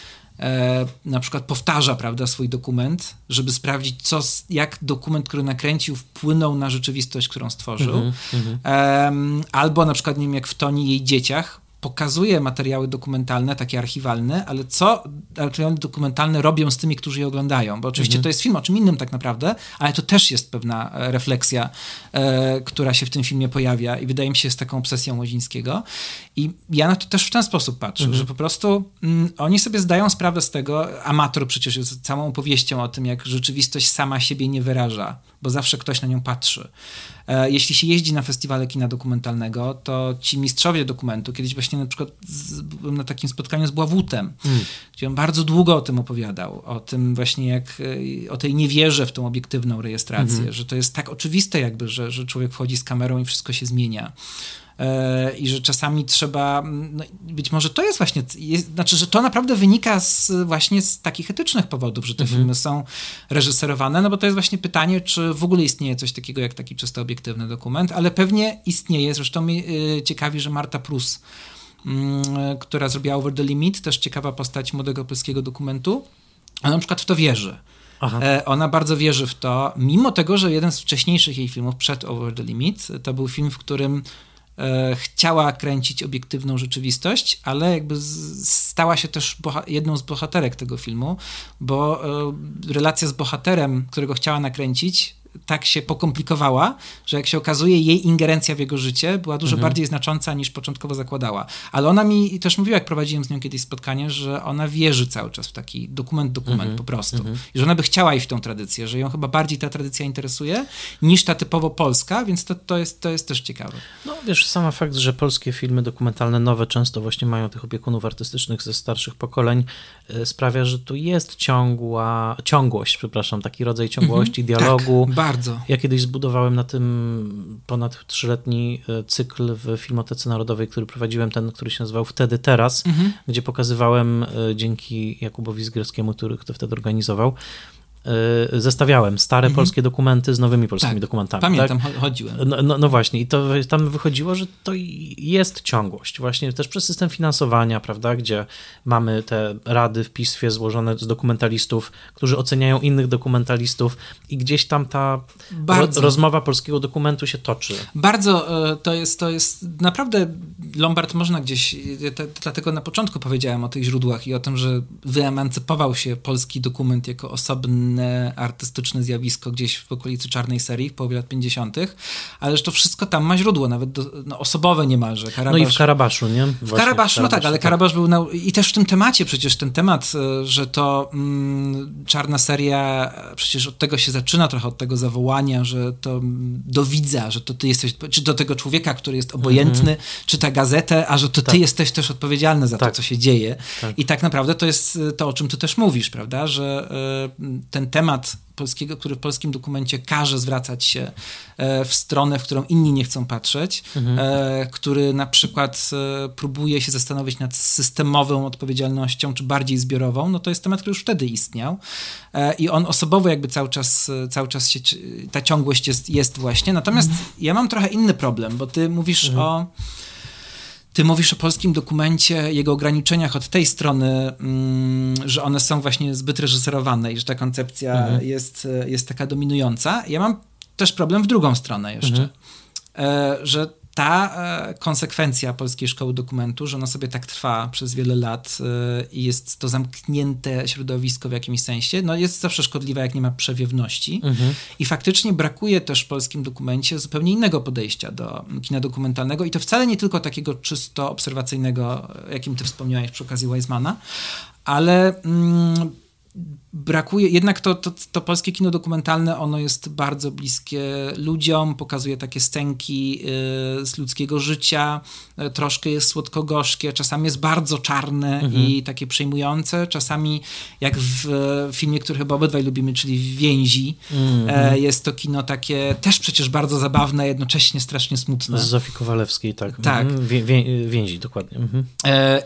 e, na przykład powtarza prawda, swój dokument, żeby sprawdzić, co, jak dokument, który nakręcił, wpłynął na rzeczywistość, którą stworzył. Mm -hmm. albo na przykład, nie wiem, jak w Toni jej dzieciach, pokazuje materiały dokumentalne, takie archiwalne, ale co materiały dokumentalne robią z tymi, którzy je oglądają? Bo oczywiście mhm. to jest film o czym innym tak naprawdę, ale to też jest pewna e, refleksja, e, która się w tym filmie pojawia i wydaje mi się z taką obsesją Łozińskiego. I ja na to też w ten sposób patrzę, mhm. że po prostu mm, oni sobie zdają sprawę z tego, amator przecież jest całą opowieścią o tym, jak rzeczywistość sama siebie nie wyraża, bo zawsze ktoś na nią patrzy. E, jeśli się jeździ na festiwale kina dokumentalnego, to ci mistrzowie dokumentu, kiedyś właśnie na przykład byłem na takim spotkaniu z Bławutem, mm. gdzie on bardzo długo o tym opowiadał, o tym właśnie jak, e, o tej niewierze w tą obiektywną rejestrację, -hmm. że to jest tak oczywiste jakby, że, że człowiek wchodzi z kamerą i wszystko się zmienia. E, i że czasami trzeba, no być może to jest właśnie, jest, znaczy, że to naprawdę wynika z, właśnie z takich etycznych powodów, że te mhm. filmy są reżyserowane, no bo to jest właśnie pytanie, czy w ogóle istnieje coś takiego jak taki czysto obiektywny dokument, ale pewnie istnieje, zresztą mnie y, ciekawi, że Marta Prus, y, która zrobiła Over the Limit, też ciekawa postać młodego polskiego dokumentu, ona na przykład w to wierzy. Aha. E, ona bardzo wierzy w to, mimo tego, że jeden z wcześniejszych jej filmów przed Over the Limit to był film, w którym chciała kręcić obiektywną rzeczywistość, ale jakby stała się też jedną z bohaterek tego filmu, bo e, relacja z bohaterem, którego chciała nakręcić, tak się pokomplikowała, że jak się okazuje, jej ingerencja w jego życie była dużo mhm. bardziej znacząca niż początkowo zakładała. Ale ona mi też mówiła, jak prowadziłem z nią kiedyś spotkanie, że ona wierzy cały czas w taki dokument, dokument mhm. po prostu. Mhm. I że ona by chciała iść w tą tradycję, że ją chyba bardziej ta tradycja interesuje niż ta typowo polska, więc to, to, jest, to jest też ciekawe. No wiesz, sama fakt, że polskie filmy dokumentalne nowe często właśnie mają tych opiekunów artystycznych ze starszych pokoleń, e, sprawia, że tu jest ciągła, ciągłość, przepraszam, taki rodzaj ciągłości, mhm. dialogu. Tak bardzo. Ja kiedyś zbudowałem na tym ponad trzyletni e, cykl w Filmotece Narodowej, który prowadziłem, ten, który się nazywał Wtedy Teraz, mhm. gdzie pokazywałem e, dzięki Jakubowi Zgierskiemu, który to wtedy organizował, zestawiałem stare mhm. polskie dokumenty z nowymi polskimi tak, dokumentami. Pamiętam, tak? chodziłem. No, no, no, właśnie, i to tam wychodziło, że to jest ciągłość. Właśnie też przez system finansowania, prawda, gdzie mamy te rady w PISFie złożone z dokumentalistów, którzy oceniają innych dokumentalistów i gdzieś tam ta ro, rozmowa polskiego dokumentu się toczy. Bardzo e, to jest, to jest naprawdę Lombard można gdzieś, te, dlatego na początku powiedziałem o tych źródłach i o tym, że wyemancypował się polski dokument jako osobny artystyczne zjawisko gdzieś w okolicy czarnej serii w połowie lat 50., ale że to wszystko tam ma źródło, nawet do, no, osobowe niemalże. Karabasz, no i w Karabaszu, nie? Właśnie w Karabaszu, no tak, ale tak. Karabasz był na, i też w tym temacie przecież ten temat, e, że to mm, czarna seria, przecież od tego się zaczyna trochę, od tego zawołania, że to do widza, że to ty jesteś, czy do tego człowieka, który jest obojętny, mhm. czyta gazetę, a że to tak. ty jesteś też odpowiedzialny za tak. to, co się dzieje. Tak. I tak naprawdę to jest to, o czym ty też mówisz, prawda, że y, ten ten temat polskiego, który w polskim dokumencie każe zwracać się e, w stronę, w którą inni nie chcą patrzeć, mhm. E, który na przykład e, próbuje się zastanowić nad systemową odpowiedzialnością, czy bardziej zbiorową, no to jest temat, który już wtedy istniał i on osobowo jakby cały czas, cały czas się, ta ciągłość jest, jest właśnie. Natomiast mhm. ja mam trochę inny problem, bo ty mówisz mhm. o ty mówisz o polskim dokumencie, jego ograniczeniach od tej strony, mm, że one są właśnie zbyt reżyserowane i że ta koncepcja mhm. jest, jest taka dominująca. Ja mam też problem w drugą stronę jeszcze, mhm. e, że ta e, konsekwencja polskiej szkoły dokumentu, że ona sobie tak trwa przez wiele lat e, i jest to zamknięte środowisko w jakimś sensie, no jest zawsze szkodliwa, jak nie ma przewiewności. Mhm. I faktycznie brakuje też w polskim dokumencie zupełnie innego podejścia do kina dokumentalnego i to wcale nie tylko takiego czysto obserwacyjnego, jakim ty wspomniałeś przy okazji Weizmana, ale mm, brakuje, jednak to, to, to, polskie kino dokumentalne, ono jest bardzo bliskie ludziom, pokazuje takie scenki y, z ludzkiego życia, y, troszkę jest słodko-gorzkie, czasami jest bardzo czarne mhm. i takie przejmujące, czasami jak w filmie, który chyba obydwaj lubimy, czyli Więzi, mhm. jest to kino takie też przecież bardzo zabawne, jednocześnie strasznie smutne. Z Zofii Kowalewskiej, tak. Tak. Mhm. Wię, wię, więzi, dokładnie. Mhm.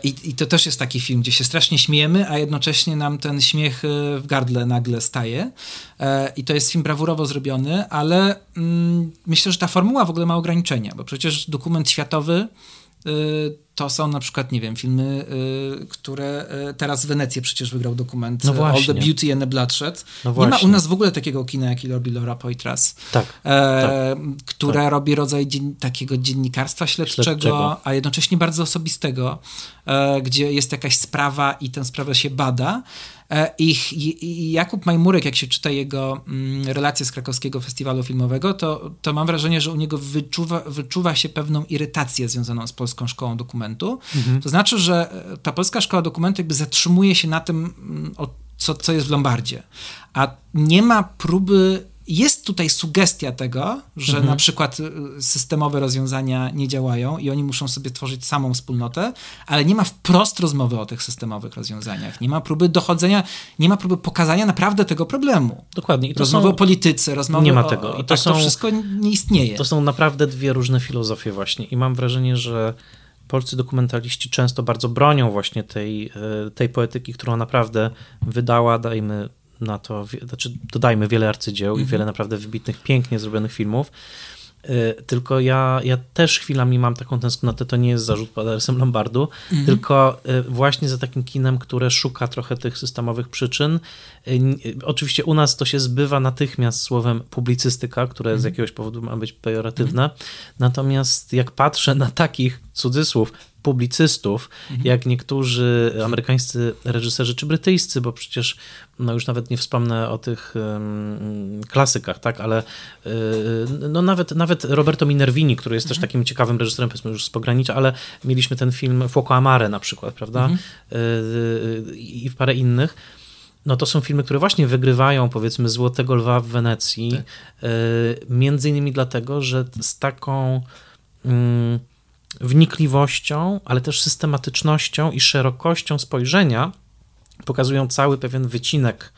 I, I to też jest taki film, gdzie się strasznie śmiejemy, a jednocześnie nam ten śmiech w gardle nagle staje. E, I to jest film brawurowo zrobiony, ale mm, myślę, że ta formuła w ogóle ma ograniczenia, bo przecież dokument światowy to są na przykład, nie wiem, filmy, które teraz w Wenecji przecież wygrał dokument no All the Beauty and the Bloodshed. No nie ma u nas w ogóle takiego kina, jaki robi Laura Poitras. Tak. E, tak które tak. robi rodzaj dzien takiego dziennikarstwa śledczego, śledczego, a jednocześnie bardzo osobistego, e, gdzie jest jakaś sprawa i tę sprawę się bada. E, I Jakub Majmurek, jak się czyta jego mm, relacje z krakowskiego festiwalu filmowego, to, to mam wrażenie, że u niego wyczuwa, wyczuwa się pewną irytację związaną z Polską Szkołą Dokumentu. Mhm. To znaczy, że e, ta Polska Szkoła Dokumentu jakby zatrzymuje się na tym, mm, co, co jest w Lombardzie, a nie ma próby jest tutaj sugestia tego, że mhm. na przykład y, systemowe rozwiązania nie działają i oni muszą sobie tworzyć samą wspólnotę, ale nie ma wprost rozmowy o tych systemowych rozwiązaniach. Nie ma próby dochodzenia, nie ma próby pokazania naprawdę tego problemu. Dokładnie. I to rozmowy są... o polityce, rozmowy Nie ma tego. I to, tak, są... to wszystko nie istnieje. To są naprawdę dwie różne filozofie właśnie i mam wrażenie, że polscy dokumentaliści często bardzo bronią właśnie tej, y, tej poetyki, którą naprawdę wydała, dajmy na to, znaczy dodajmy wiele arcydzieł mm -hmm. i mhm. wiele naprawdę wybitnych, pięknie zrobionych filmów. Y, tylko ja, ja też chwilami mam taką tęsknotę, to nie jest zarzut pod adresem Lombardu, mm -hmm. tylko y, właśnie za takim kinem, które szuka trochę tych systemowych przyczyn. Y, oczywiście u nas to się zbywa natychmiast słowem publicystyka, które mm -hmm. z mhm. jakiegoś powodu ma być pejoratywne. Mhm. Natomiast jak patrzę na takich cudzysłów publicystów, mhm. jak niektórzy amerykańscy reżyserzy czy brytyjscy, bo przecież no już nawet nie wspomnę o tych um, klasykach, tak, ale y, no nawet, nawet Roberto Minervini, który jest mhm. też takim ciekawym reżyserem, powiedzmy już z pogranicza, ale mieliśmy ten film Fuoco Amare na przykład, prawda, mhm. y, i parę innych. No to są filmy, które właśnie wygrywają, powiedzmy, Złotego Lwa w Wenecji, tak. y, między innymi dlatego, że z taką mm, wnikliwością, ale też systematycznością i szerokością spojrzenia pokazują cały pewien wycinek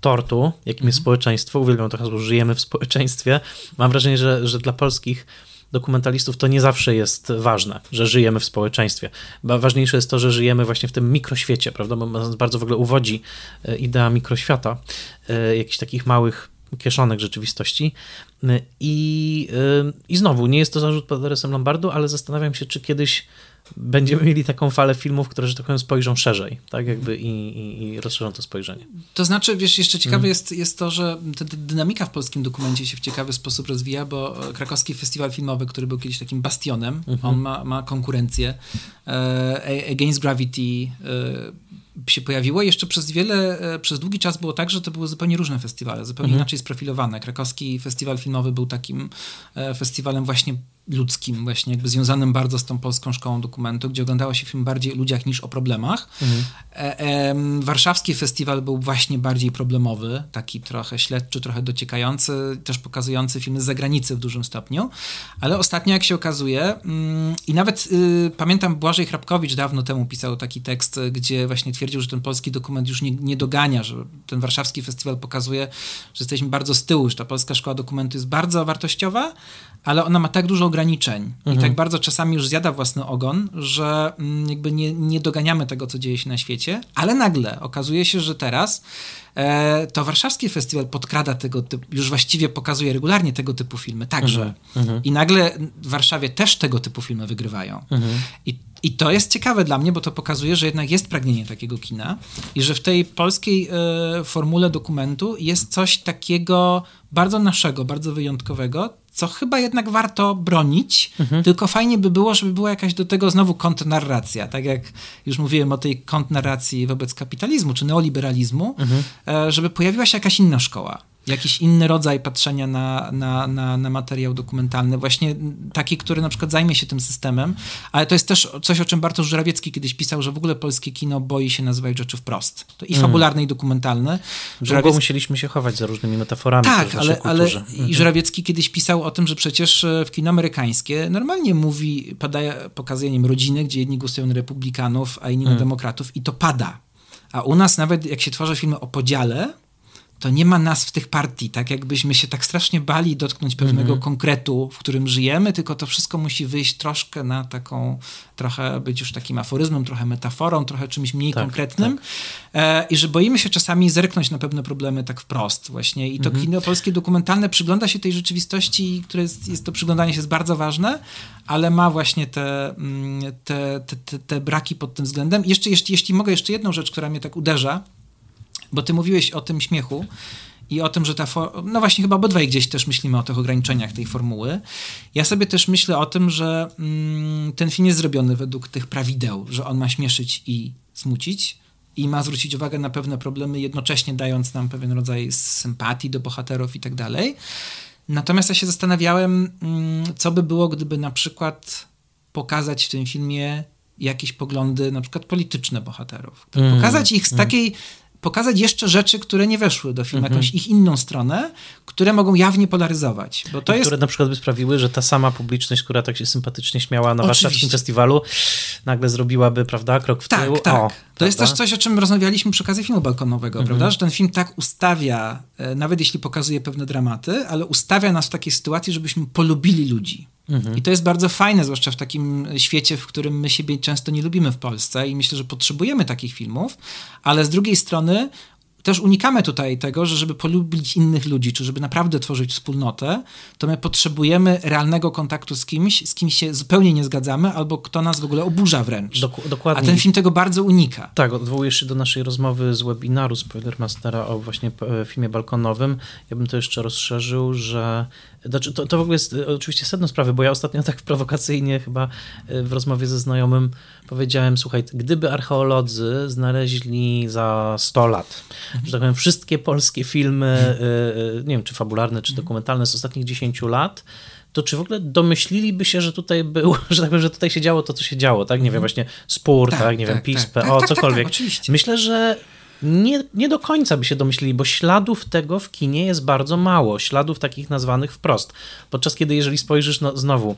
tortu, jakim jest mhm. społeczeństwo. Uwielbiam to hasło, żyjemy w społeczeństwie. Mam wrażenie, że, że dla polskich dokumentalistów to nie zawsze jest ważne, że żyjemy w społeczeństwie. Ważniejsze jest to, że żyjemy właśnie w tym mikroświecie, prawda? Bo bardzo w ogóle uwodzi e, idea mikroświata, e, jakichś takich małych kieszonek rzeczywistości. I, I znowu, nie jest to zarzut pod adresem Lombardu, ale zastanawiam się, czy kiedyś będziemy mieli taką falę filmów, które, że tak powiem, spojrzą szerzej, tak jakby i, i, i rozszerzą to spojrzenie. To znaczy, wiesz, jeszcze ciekawe mm. jest, jest to, że ta dynamika w polskim dokumencie się w ciekawy sposób rozwija, bo krakowski festiwal filmowy, który był kiedyś takim bastionem, mm -hmm. on ma, ma konkurencję. E, Against Gravity e, się pojawiło. Jeszcze przez wiele, e, przez długi czas było tak, że to były zupełnie różne festiwale, zupełnie mhm. inaczej sprofilowane. Krakowski Festiwal Filmowy był takim e, festiwalem właśnie ludzkim, właśnie jakby związanym bardzo z tą polską szkołą dokumentu, gdzie oglądało się film bardziej o ludziach niż o problemach. Mhm. E, e, warszawski festiwal był właśnie bardziej problemowy, taki trochę śledczy, trochę dociekający, też pokazujący filmy z zagranicy w dużym stopniu, ale ostatnio jak się okazuje mm, i nawet y, pamiętam Błażej Hrabkowicz dawno temu pisał taki tekst, gdzie właśnie twierdził, że ten polski dokument już nie, nie dogania, że ten warszawski festiwal pokazuje, że jesteśmy bardzo z tyłu, że ta polska szkoła dokumentu jest bardzo wartościowa, ale ona ma tak dużo ograniczeń mhm. i tak bardzo czasami już zjada własny ogon, że mm, jakby nie, nie doganiamy tego, co dzieje się na świecie, ale nagle okazuje się, że teraz e, to warszawski festiwal podkrada tego typu, już właściwie pokazuje regularnie tego typu filmy także. Mhm. mhm. I nagle w Warszawie też tego typu filmy wygrywają. Mhm. I i to jest ciekawe dla mnie, bo to pokazuje, że jednak jest pragnienie takiego kina i że w tej polskiej e, formule dokumentu jest coś takiego bardzo naszego, bardzo wyjątkowego, co chyba jednak warto bronić, mhm. tylko fajnie by było, żeby była jakaś do tego znowu kontrnarracja, tak jak już mówiłem o tej kontrnarracji wobec kapitalizmu czy neoliberalizmu, mhm. E, żeby pojawiła się jakaś inna szkoła jakiś inny rodzaj patrzenia na, na, na, na, materiał dokumentalny, właśnie taki, który na przykład zajmie się tym systemem, ale to jest też coś, o czym Bartosz Żurawiecki kiedyś pisał, że w ogóle polskie kino boi się nazywać rzeczy wprost. To i mm. fabularne, i dokumentalne. Żurawiecki... musieliśmy się chować za różnymi metaforami. Tak, ale, ale i mhm. Żurawiecki kiedyś pisał o tym, że przecież e, w kino amerykańskie normalnie mówi, podaje, pokazuje nim rodziny, gdzie jedni głosują na republikanów, a inni mm. na demokratów i to pada. A u nas nawet jak się tworzy filmy o podziale, to nie ma nas w tych partii, tak jakbyśmy się tak strasznie bali dotknąć pewnego mhm. konkretu, w którym żyjemy, tylko to wszystko musi wyjść troszkę na taką, trochę być już takim aforyzmem, trochę metaforą, trochę czymś mniej tak, konkretnym tak. E, i że boimy się czasami zerknąć na pewne problemy tak wprost właśnie i to mhm. kino polskie dokumentalne przygląda się tej rzeczywistości, które jest, jest to przyglądanie się jest bardzo ważne, ale ma właśnie te, mm, te, te, te, braki pod tym względem. Jeszcze, jeszcze, jeśli mogę, jeszcze jedną rzecz, która mnie tak uderza, bo ty mówiłeś o tym śmiechu i o tym, że ta. No właśnie, chyba obydwaj gdzieś też myślimy o tych ograniczeniach tej formuły. Ja sobie też myślę o tym, że mm, ten film jest zrobiony według tych prawideł, że on ma śmieszyć i smucić i ma zwrócić uwagę na pewne problemy, jednocześnie dając nam pewien rodzaj sympatii do bohaterów i tak dalej. Natomiast ja się zastanawiałem, mm, co by było, gdyby na przykład pokazać w tym filmie jakieś poglądy, na przykład polityczne bohaterów. Mm, pokazać ich z mm. takiej pokazać jeszcze rzeczy, które nie weszły do filmu, mm -hmm. jakąś ich inną stronę, które mogą jawnie polaryzować. Bo to I jest... Które na przykład by sprawiły, że ta sama publiczność, która tak się sympatycznie śmiała na Oczywiście. warszawskim festiwalu, nagle zrobiłaby, prawda, krok w tak, tył. Tak, o, To prawda? jest też coś, o czym rozmawialiśmy przy okazji filmu balkonowego, mm -hmm. prawda, że ten film tak ustawia, e, nawet jeśli pokazuje pewne dramaty, ale ustawia nas w takiej sytuacji, żebyśmy polubili ludzi. Mhm. I to jest bardzo fajne, zwłaszcza w takim świecie, w którym my siebie często nie lubimy w Polsce i myślę, że potrzebujemy takich filmów, ale z drugiej strony też unikamy tutaj tego, że żeby polubić innych ludzi, czy żeby naprawdę tworzyć wspólnotę, to my potrzebujemy realnego kontaktu z kimś, z kim się zupełnie nie zgadzamy, albo kto nas w ogóle oburza wręcz. Dok dokładnie. A ten film tego bardzo unika. Tak, odwołujesz się do naszej rozmowy z webinaru Spoilermastera o właśnie e, filmie balkonowym. Ja bym to jeszcze rozszerzył, że znaczy, to, to w ogóle jest e, oczywiście sedno sprawy, bo ja ostatnio tak prowokacyjnie chyba e, w rozmowie ze znajomym powiedziałem, słuchaj, gdyby archeolodzy znaleźli za 100 lat, że tak powiem, wszystkie polskie filmy, e, nie wiem, czy fabularne, czy dokumentalne z ostatnich 10 lat, to czy w ogóle domyśliliby się, że tutaj był, że tak powiem, że tutaj się działo to, co się działo, tak? Nie wiem, właśnie spór, tak, tak nie tak, wiem, PiS, tak, PO, tak, tak, tak, cokolwiek. Myślę, że nie, nie do końca by się domyślili, bo śladów tego w kinie jest bardzo mało, śladów takich nazwanych wprost. Podczas kiedy, jeżeli spojrzysz no, znowu,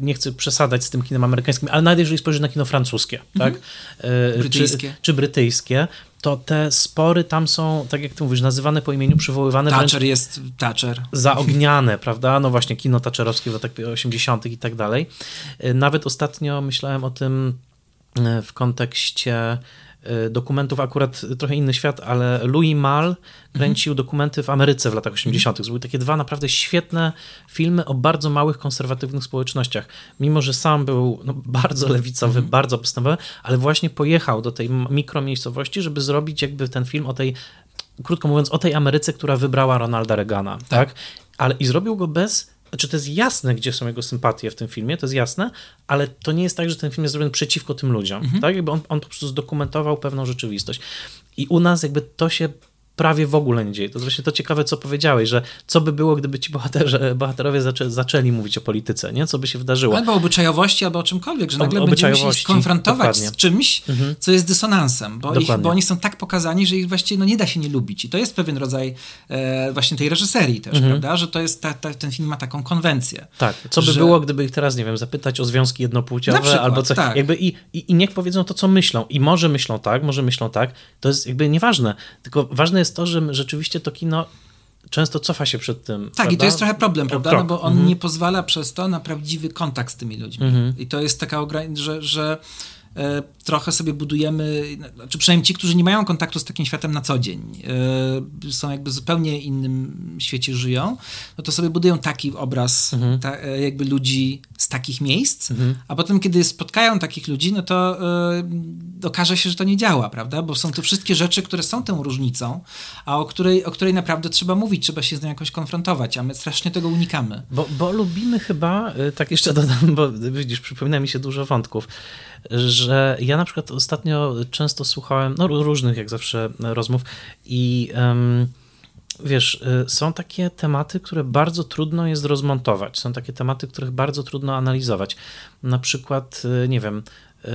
nie chcę przesadać z tym kinem amerykańskim, ale nawet jeżeli spojrzysz na kino francuskie, mhm. tak? E, brytyjskie. Czy, czy brytyjskie, to te spory tam są, tak jak ty mówisz, nazywane po imieniu, przywoływane Thatcher jest Thatcher. Zaogniane, prawda? No właśnie, kino Thatcherowskie w latach 80. i tak dalej. E, nawet ostatnio myślałem o tym e, w kontekście dokumentów, akurat trochę inny świat, ale Louis Mal kręcił mhm. dokumenty w Ameryce w latach 80. Były takie dwa naprawdę świetne filmy o bardzo małych, konserwatywnych społecznościach. Mimo, że sam był no, bardzo lewicowy, mhm. bardzo postępowy, ale właśnie pojechał do tej mikromiejscowości, żeby zrobić jakby ten film o tej, krótko mówiąc, o tej Ameryce, która wybrała Ronalda Reagana. Tak. tak? Ale i zrobił go bez znaczy to jest jasne, gdzie są jego sympatie w tym filmie, to jest jasne, ale to nie jest tak, że ten film jest zrobiony przeciwko tym ludziom, mhm. tak? Jakby on, on po prostu zdokumentował pewną rzeczywistość. I u nas jakby to się prawie w ogóle nie dzieje. To jest właśnie to ciekawe, co powiedziałeś, że co by było, gdyby ci bohaterzy, bohaterowie zaczę, zaczęli mówić o polityce, nie? Co by się wydarzyło? Albo obyczajowości, albo o czymkolwiek, że nagle będziemy się skonfrontować dokładnie. z czymś, mhm. co jest dysonansem, bo, ich, bo, oni są tak pokazani, że ich właściwie no, nie da się nie lubić. I to jest pewien rodzaj e, właśnie tej reżyserii też, mhm. prawda? Że to jest ta, ta, ten film ma taką konwencję. Tak. Co by że... było, gdyby ich teraz, nie wiem, zapytać o związki jednopłciowe przykład, albo coś. Tak. Jakby i, i, I niech powiedzą to, co myślą. I może myślą tak, może myślą tak. To jest jakby nieważne. Tylko ważne jest to, że rzeczywiście to kino często cofa się przed tym. Tak, prawda? i to jest trochę problem, prawda? No bo on mhm. nie pozwala przez to na prawdziwy kontakt z tymi ludźmi. Mhm. I to jest taka ograniczona, że, że trochę sobie budujemy, czy przynajmniej ci, którzy nie mają kontaktu z takim światem na co dzień, e, są jakby w zupełnie innym świecie żyją, no to sobie budują taki obraz mhm. ta, e, jakby ludzi z takich miejsc, mhm. a potem, kiedy spotkają takich ludzi, no to y, okaże się, że to nie działa, prawda? Bo są to wszystkie rzeczy, które są tą różnicą, a o której, o której naprawdę trzeba mówić, trzeba się z nią jakoś konfrontować, a my strasznie tego unikamy. Bo, bo lubimy chyba, tak jeszcze dodam, bo widzisz, przypomina mi się dużo wątków, że ja na przykład ostatnio często słuchałem, no różnych jak zawsze rozmów i um, wiesz, y, są takie tematy, które bardzo trudno jest rozmontować. Są takie tematy, których bardzo trudno analizować. Na przykład, y, nie wiem,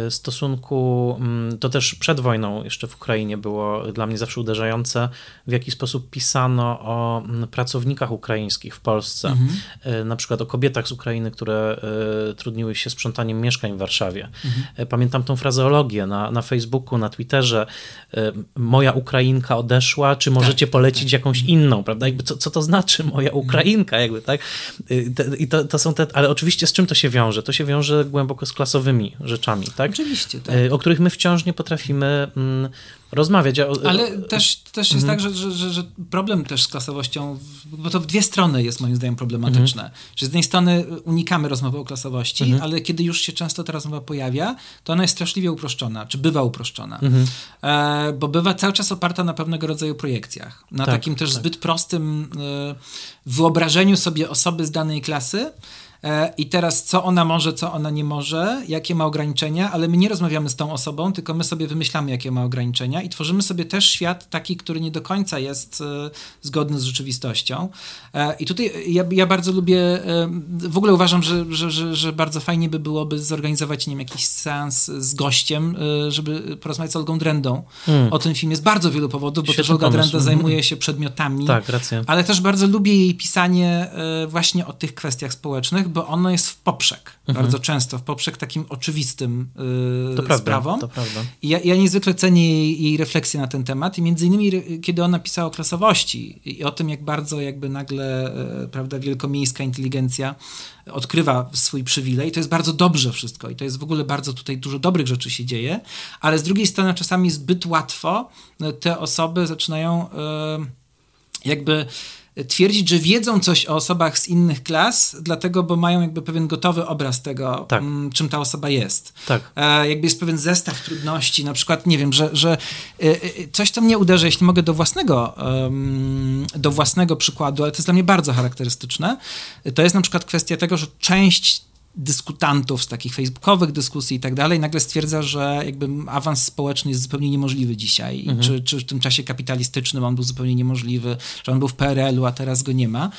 stosunku, mm, to też przed wojną jeszcze w Ukrainie było dla mnie zawsze uderzające, w jaki sposób pisano o mm, pracownikach ukraińskich w Polsce, mhm. E, na przykład o kobietach z Ukrainy, które e, trudniły się sprzątaniem mieszkań w Warszawie. Mhm. Pamiętam tą frazeologię na, na Facebooku, na Twitterze, moja Ukrainka odeszła, czy możecie tak, polecić tak. jakąś inną, prawda? Jakby co, co to znaczy moja mhm. Ukrainka, jakby, tak? I to, to są te, ale oczywiście z czym to się wiąże? To się wiąże głęboko z klasowymi rzeczami, tak? Oczywiście, tak. O których my wciąż nie potrafimy mm, rozmawiać. Ale też, też jest mhm. tak, że, że, że, problem też z klasowością, bo to w dwie strony jest moim zdaniem problematyczne. Mhm. Że z jednej strony unikamy rozmowy o klasowości, mhm. ale kiedy już się często ta rozmowa pojawia, to ona jest straszliwie uproszczona, czy bywa uproszczona. Mhm. E, bo bywa cały czas oparta na pewnego rodzaju projekcjach. Na tak, takim też tak. zbyt prostym e, wyobrażeniu sobie osoby z danej klasy, i teraz co ona może, co ona nie może, jakie ma ograniczenia, ale my nie rozmawiamy z tą osobą, tylko my sobie wymyślamy, jakie ma ograniczenia i tworzymy sobie też świat taki, który nie do końca jest e, zgodny z rzeczywistością. E, I tutaj ja, ja bardzo lubię, w ogóle uważam, że, że, że, że, bardzo fajnie by byłoby zorganizować, nie wiem, jakiś seans z gościem, żeby porozmawiać z Olgą Drendą hmm. o tym filmie z bardzo wielu powodów, bo Świetny też Olga pomysł. Drenda zajmuje się przedmiotami. Tak, racja. Ale też bardzo lubię jej pisanie właśnie o tych kwestiach społecznych, bo ono jest w poprzek. Mhm. Bardzo często w poprzek takim oczywistym yy, to prawda, sprawom. To prawda. I ja, ja niezwykle cenię jej, jej refleksję na ten temat i między innymi kiedy ona pisała o klasowości i o tym, jak bardzo jakby nagle yy, prawda, wielkomiejska inteligencja odkrywa swój przywilej. To jest bardzo dobrze wszystko i to jest w ogóle bardzo tutaj dużo dobrych rzeczy się dzieje, ale z drugiej strony czasami zbyt łatwo te osoby zaczynają yy, jakby twierdzić, że wiedzą coś o osobach z innych klas, dlatego, bo mają jakby pewien gotowy obraz tego, tak. m, mm, czym ta osoba jest. Tak. E, jakby jest pewien zestaw trudności, na przykład, nie wiem, że, że e, coś, co mnie uderza, jeśli mogę do własnego, do własnego przykładu, ale to jest dla mnie bardzo charakterystyczne, to jest na przykład kwestia tego, że część dyskutantów z takich facebookowych dyskusji i tak dalej, nagle stwierdza, że jakby awans społeczny jest zupełnie niemożliwy dzisiaj. Mhm. Czy, czy w tym czasie kapitalistycznym on był zupełnie niemożliwy, że on był w PRL-u, a teraz go nie ma.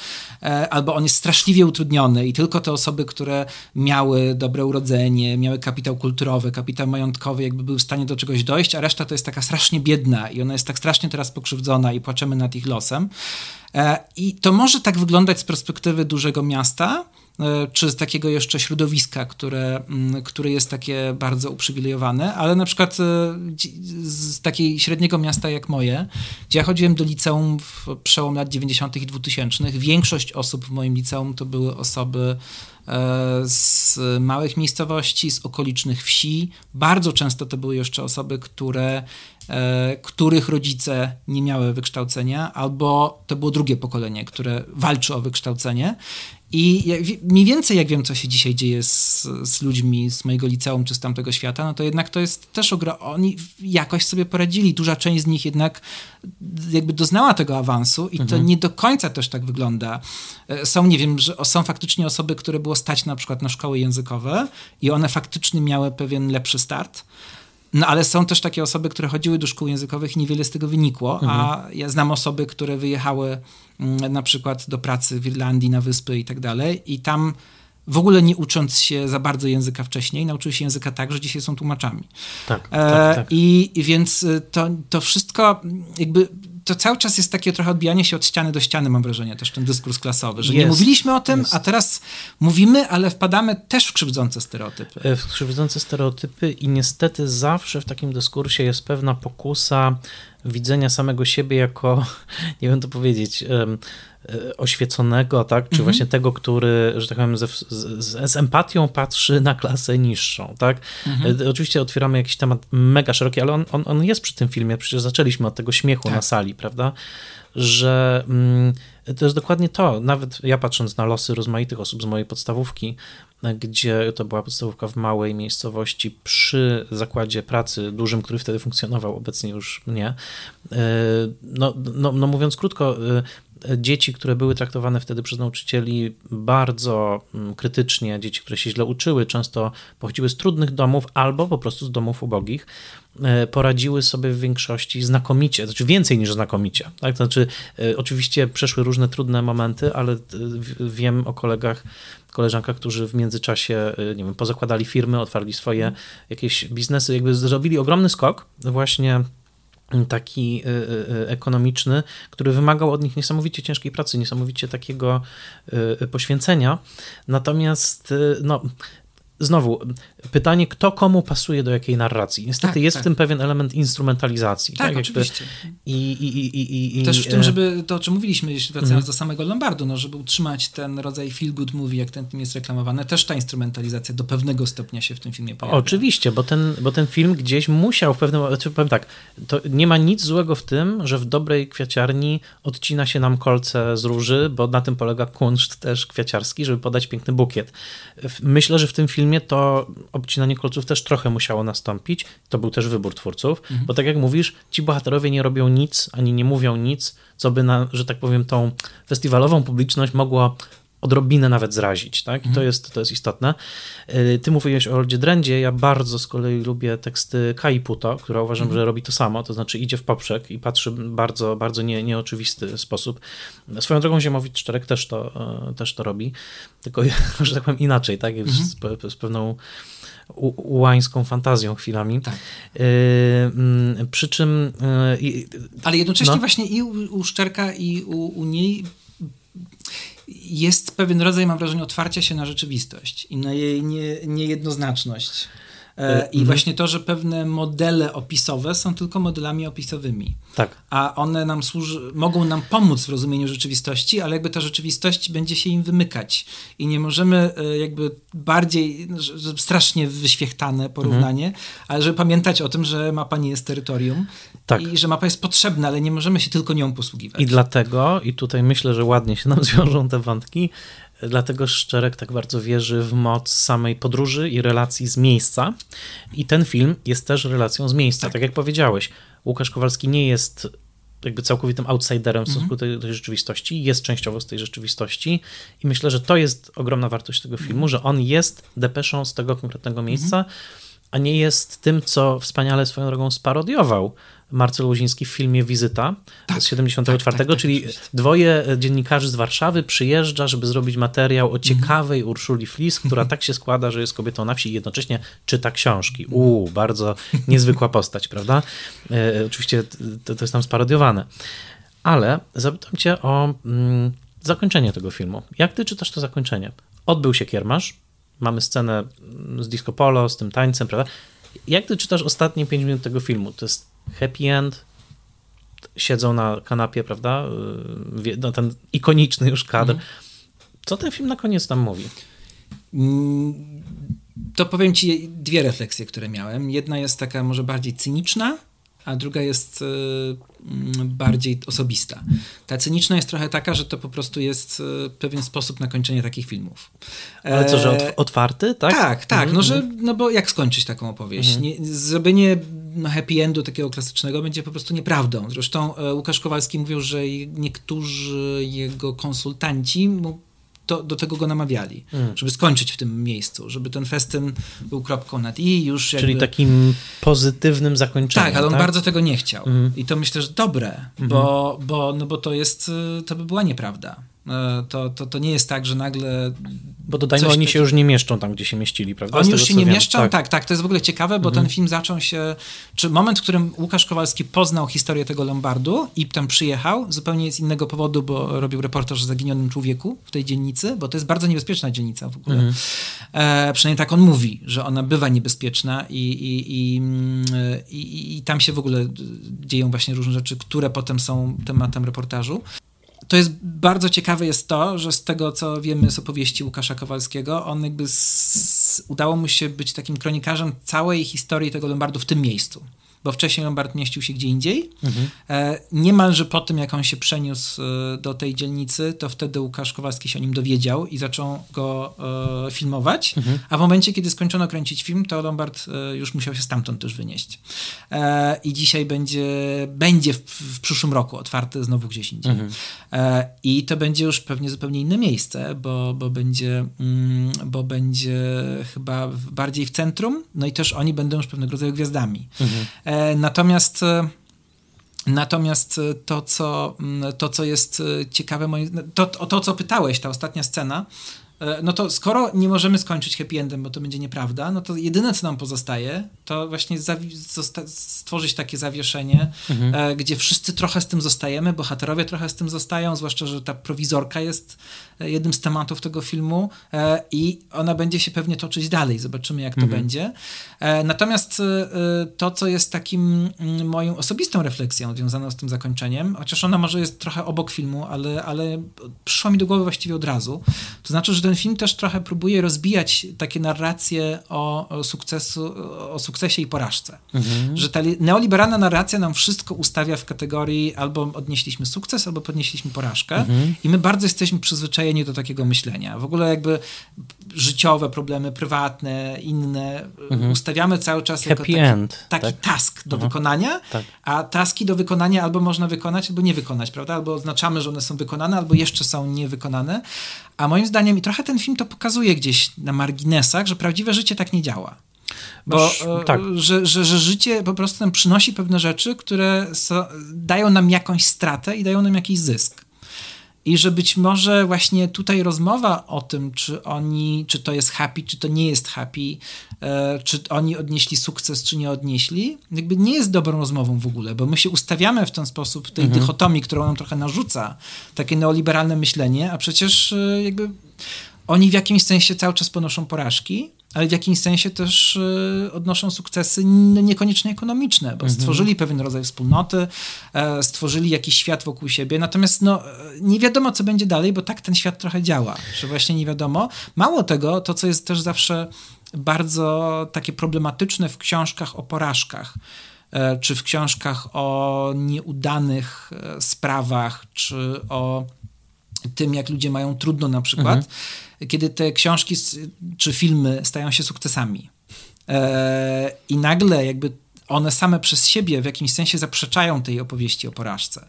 E, albo on jest straszliwie utrudniony i tylko te osoby, które miały dobre urodzenie, miały kapitał kulturowy, kapitał majątkowy, jakby były w stanie do czegoś dojść, a reszta to jest taka strasznie biedna i ona jest tak strasznie teraz pokrzywdzona i płaczemy nad ich losem. E, I to może tak wyglądać z perspektywy dużego miasta, czy z takiego jeszcze środowiska, które, mm, które jest takie bardzo uprzywilejowane, ale na przykład e, z takiej średniego miasta jak moje, gdzie ja chodziłem do liceum w przełom lat 90. i 2000, większość osób w moim liceum to były osoby e, z małych miejscowości, z okolicznych wsi. Bardzo często to były jeszcze osoby, które, których rodzice nie miały wykształcenia, albo to było drugie pokolenie, które walczy o wykształcenie. I mniej więcej jak wiem, co się dzisiaj dzieje z, z ludźmi z mojego liceum czy z tamtego świata, no to jednak to jest też ogrom... Oni jakoś sobie poradzili. Duża część z nich jednak jakby doznała tego awansu i to mhm. nie do końca też tak wygląda. E, są, nie wiem, że są faktycznie osoby, które było stać na przykład na szkoły językowe i one faktycznie miały pewien lepszy start. No ale są też takie osoby, które chodziły do szkół językowych i niewiele z tego wynikło, mhm. a ja znam osoby, które wyjechały na przykład do pracy w Irlandii, na wyspy i tak dalej i tam w ogóle nie ucząc się za bardzo języka wcześniej, nauczyły się języka tak, że dzisiaj są tłumaczami. Tak, e, tak, tak. I, I więc y, to, to wszystko jakby to cały czas jest takie trochę odbijanie się od ściany do ściany, mam wrażenie, też ten dyskurs klasowy, że jest, nie mówiliśmy o tym, jest. a teraz mówimy, ale wpadamy też w krzywdzące stereotypy. E, w krzywdzące stereotypy i niestety zawsze w takim dyskursie jest pewna pokusa widzenia samego siebie jako, nie wiem to powiedzieć, E, oświeconego, tak? czy mhm. właśnie tego, który, że tak powiem, z, z, z, empatią patrzy na klasę niższą. Tak? Mhm. E, oczywiście otwieramy jakiś temat mega szeroki, ale on, on, on jest przy tym filmie, przecież zaczęliśmy od tego śmiechu tak. na sali, prawda? Że mm, to jest dokładnie to. Nawet ja patrząc na losy rozmaitych osób z mojej podstawówki, gdzie to była podstawówka w małej miejscowości przy zakładzie pracy dużym, który wtedy funkcjonował, obecnie już nie. E, no, no, no mówiąc krótko, dzieci, które były traktowane wtedy przez nauczycieli bardzo mm, krytycznie, dzieci, które się źle uczyły, często pochodziły z trudnych domów albo po prostu z domów ubogich, e, poradziły sobie w większości znakomicie, znaczy więcej niż znakomicie. Tak? Znaczy, e, oczywiście przeszły różne trudne momenty, ale e, wiem o kolegach, koleżankach, którzy w międzyczasie, nie wiem, pozakładali firmy, otwarli swoje jakieś biznesy, jakby zrobili ogromny skok właśnie taki ekonomiczny, który wymagał od nich niesamowicie ciężkiej pracy, niesamowicie takiego poświęcenia. Natomiast no, znowu, pytanie, kto komu pasuje do jakiej narracji. Niestety tak, jest tak. w tym pewien element instrumentalizacji. Tak, tak? oczywiście. I, i, i, i, Też w tym, e, żeby, to o czym mówiliśmy, jeśli wracając mm. do samego Lombardu, no, żeby utrzymać ten rodzaj feel good movie, jak ten film jest reklamowany, też ta instrumentalizacja do pewnego stopnia się w tym filmie pojawia. Oczywiście, bo ten, bo ten film gdzieś musiał w pewnym momencie, powiem tak, to nie ma nic złego w tym, że w dobrej kwiaciarni odcina się nam kolce z róży, bo na tym polega kunszt też kwiaciarski, żeby podać piękny bukiet. Myślę, że w tym filmie to obcinanie kolców też trochę musiało nastąpić. To był też wybór twórców, mhm. bo tak jak mówisz, ci bohaterowie nie robią nic, ani nie mówią nic, co by na, że tak powiem, tą festiwalową publiczność mogło odrobinę nawet zrazić, tak? I to, mhm. jest, to jest istotne. Y, ty mówiłeś o Oldzie Drendzie, ja bardzo z kolei lubię teksty Kai Puto, która uważam, mhm. że robi to samo, to znaczy idzie w poprzek i patrzy bardzo, bardzo nie, nieoczywisty sposób. Swoją drogą Ziemowicz Czterek też to, e, też to robi, tylko, że tak powiem, inaczej, tak? Mhm. Z, z pewną ułańską fantazją chwilami. Tak. Yy, przy czym... Yy, Ale jednocześnie no. właśnie i u, u Szczerka i u, u niej jest pewien rodzaj, mam wrażenie, otwarcia się na rzeczywistość i na jej nie, niejednoznaczność. E, I mhm. właśnie to, że pewne modele opisowe są tylko modelami opisowymi. Tak. A one nam służy, mogą nam pomóc w rozumieniu rzeczywistości, ale jakby ta rzeczywistość będzie się im wymykać. I nie możemy e, jakby bardziej, strasznie wyświechtane porównanie, mhm. ale żeby pamiętać o tym, że mapa nie jest terytorium tak. i że mapa jest potrzebna, ale nie możemy się tylko nią posługiwać. I dlatego, i tutaj myślę, że ładnie się nam zwiążą te wątki, Dlatego Szczerek tak bardzo wierzy w moc samej podróży i relacji z miejsca. I ten film jest też relacją z miejsca. Tak, tak jak powiedziałeś, Łukasz Kowalski nie jest jakby całkowitym outsiderem w stosunku do tej, rzeczywistości, jest częściowo z tej rzeczywistości i myślę, że to jest ogromna wartość tego filmu, mhm. że on jest depeszą z tego konkretnego miejsca, mhm. a nie jest tym, co wspaniale swoją drogą sparodiował Marcel Łuziński w filmie Wizyta tak, z 74, tak, tak, czyli tak, dwoje dziennikarzy z Warszawy przyjeżdża, żeby zrobić materiał o ciekawej mhm. Urszuli Flis, która tak się składa, że jest kobietą na wsi i jednocześnie czyta książki. Uuu, bardzo niezwykła postać, prawda? E, oczywiście to, to jest tam sparodiowane. Ale zapytam cię o mm, zakończenie tego filmu. Jak ty czytasz to zakończenie? Odbył się kiermasz, mamy scenę z disco polo, z tym tańcem, prawda? Jak ty czytasz ostatnie 5 minut tego filmu? To jest happy end, siedzą na kanapie, prawda? No, ten ikoniczny już kadr. Mhm. Co ten film na koniec tam mówi? Mm, to powiem ci dwie refleksje, które miałem. Jedna jest taka może bardziej cyniczna, a druga jest y, mm, bardziej osobista. Ta cyniczna jest trochę taka, że to po prostu jest y, pewien sposób na kończenie takich filmów. Ale co, że e, otwarty, tak? Tak, tak, mhm. no, że, no bo jak skończyć taką opowieść? Mhm. Nie, zrobienie happy endu takiego klasycznego będzie po prostu nieprawdą. Zresztą e, Łukasz Kowalski mówił, że niektórzy jego konsultanci mu to, do tego go namawiali, mm. żeby skończyć w tym miejscu, żeby ten festyn był kropką nad i już jakby... Czyli takim pozytywnym zakończeniem. Tak, ale on tak? bardzo tego nie chciał. Mm. I to myślę, że dobre, mm. bo, bo, no bo to jest, to by była nieprawda. E, to, to, to nie jest tak, że nagle. Bo dodajmy, oni się już nie mieszczą tam, gdzie się mieścili, prawda? Oni już się nie wiem. mieszczą, tak. tak. tak, to jest w ogóle ciekawe, bo mhm. ten film zaczął się. Czy moment, w którym Łukasz Kowalski poznał historię tego Lombardu i tam przyjechał, zupełnie z innego powodu, bo robił reportaż o zaginionym człowieku w tej dzielnicy, bo to jest bardzo niebezpieczna dzielnica w ogóle. Mhm. E, przynajmniej tak on mówi, że ona bywa niebezpieczna i, i, i, i, i tam się w ogóle dzieją właśnie różne rzeczy, które potem są tematem reportażu to jest bardzo ciekawe jest to, że z tego, co wiemy z opowieści Łukasza Kowalskiego, on jakby z, udało mu się być takim kronikarzem całej historii tego Lombardu w tym miejscu bo wcześniej Lombard mieścił się gdzie indziej. Mhm. E, niemalże po tym, jak on się przeniósł e, do tej dzielnicy, to wtedy Łukasz Kowalski się o nim dowiedział i zaczął go e, filmować, mhm. a w momencie, kiedy skończono kręcić film, to Lombard e, już musiał się stamtąd też wynieść. I dzisiaj będzie, będzie w, w, przyszłym roku otwarty znowu gdzieś indziej. Mhm. I to będzie już pewnie zupełnie inne miejsce, bo, bo, będzie, mm, bo będzie chyba bardziej w centrum, no i też oni będą już pewnego rodzaju gwiazdami. Mhm. E, natomiast e, Natomiast to co, to, co jest ciekawe, to, to, co pytałeś, ta ostatnia scena, E, no to skoro nie możemy skończyć happy endem, bo to będzie nieprawda, no to jedyne, co nam pozostaje, to właśnie stworzyć takie zawieszenie, mhm. E, gdzie wszyscy trochę z tym zostajemy, bohaterowie trochę z tym zostają, zwłaszcza, że ta prowizorka jest e, jednym z tematów tego filmu i ona będzie się pewnie toczyć dalej. Zobaczymy, jak to mhm. będzie. Natomiast to, co jest takim mm, moją osobistą refleksją związaną z tym zakończeniem, chociaż ona może jest trochę obok filmu, ale, ale przyszło mi do głowy właściwie od razu, to znaczy, że ten film też trochę próbuje rozbijać takie narracje o, o, sukcesu, o sukcesie i porażce. Mhm. Że ta neoliberalna narracja nam wszystko ustawia w kategorii albo odnieśliśmy sukces, albo podnieśliśmy porażkę mhm. i my bardzo jesteśmy przyzwyczajeni do takiego myślenia. W ogóle jakby życiowe problemy, prywatne, inne, mhm. ustawiamy cały czas Happy jako taki, end, taki tak? task do wykonania, tak. a taski do wykonania albo można wykonać, albo nie wykonać, prawda? Albo oznaczamy, że one są wykonane, albo jeszcze są niewykonane. A moim zdaniem, i trochę ten film to pokazuje gdzieś na marginesach, że prawdziwe życie tak nie działa. Bo e, tak. że, że, że życie po prostu nam przynosi pewne rzeczy, które so, dają nam jakąś stratę i dają nam jakiś zysk. I że być może właśnie tutaj rozmowa o tym, czy oni, czy to jest happy, czy to nie jest happy, e, czy oni odnieśli sukces, czy nie odnieśli, jakby nie jest dobrą rozmową w ogóle, bo my się ustawiamy w ten sposób, tej mhm. dychotomii, którą nam trochę narzuca takie neoliberalne myślenie, a przecież e, jakby oni w jakimś sensie cały czas ponoszą porażki, ale w jakimś sensie też y, odnoszą sukcesy niekoniecznie ekonomiczne, bo mhm. stworzyli pewien rodzaj wspólnoty, e, stworzyli jakiś świat wokół siebie, natomiast no, e, nie wiadomo, co będzie dalej, bo tak ten świat trochę działa, że właśnie nie wiadomo. Mało tego, to co jest też zawsze bardzo takie problematyczne w książkach o porażkach, e, czy w książkach o nieudanych sprawach, czy o tym, jak ludzie mają trudno na przykład, mhm kiedy te książki czy filmy stają się sukcesami. E, I nagle jakby one same przez siebie w jakimś sensie zaprzeczają tej opowieści o porażce.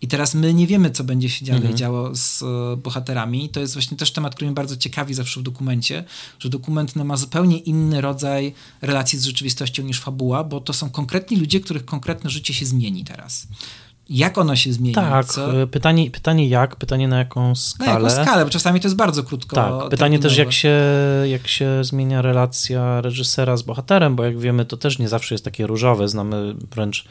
I teraz my nie wiemy, co będzie się dalej mhm. działo z e, bohaterami. To jest właśnie też temat, który mnie bardzo ciekawi zawsze w dokumencie, że dokument no, ma zupełnie inny rodzaj relacji z rzeczywistością niż fabuła, bo to są konkretni ludzie, których konkretne życie się zmieni teraz jak ono się zmieni. Tak, co? Pytanie, pytanie jak, pytanie na jaką skalę. Na jaką skalę, bo czasami to jest bardzo krótko. Tak, pytanie też jak się, jak się zmienia relacja reżysera z bohaterem, bo jak wiemy to też nie zawsze jest takie różowe, znamy wręcz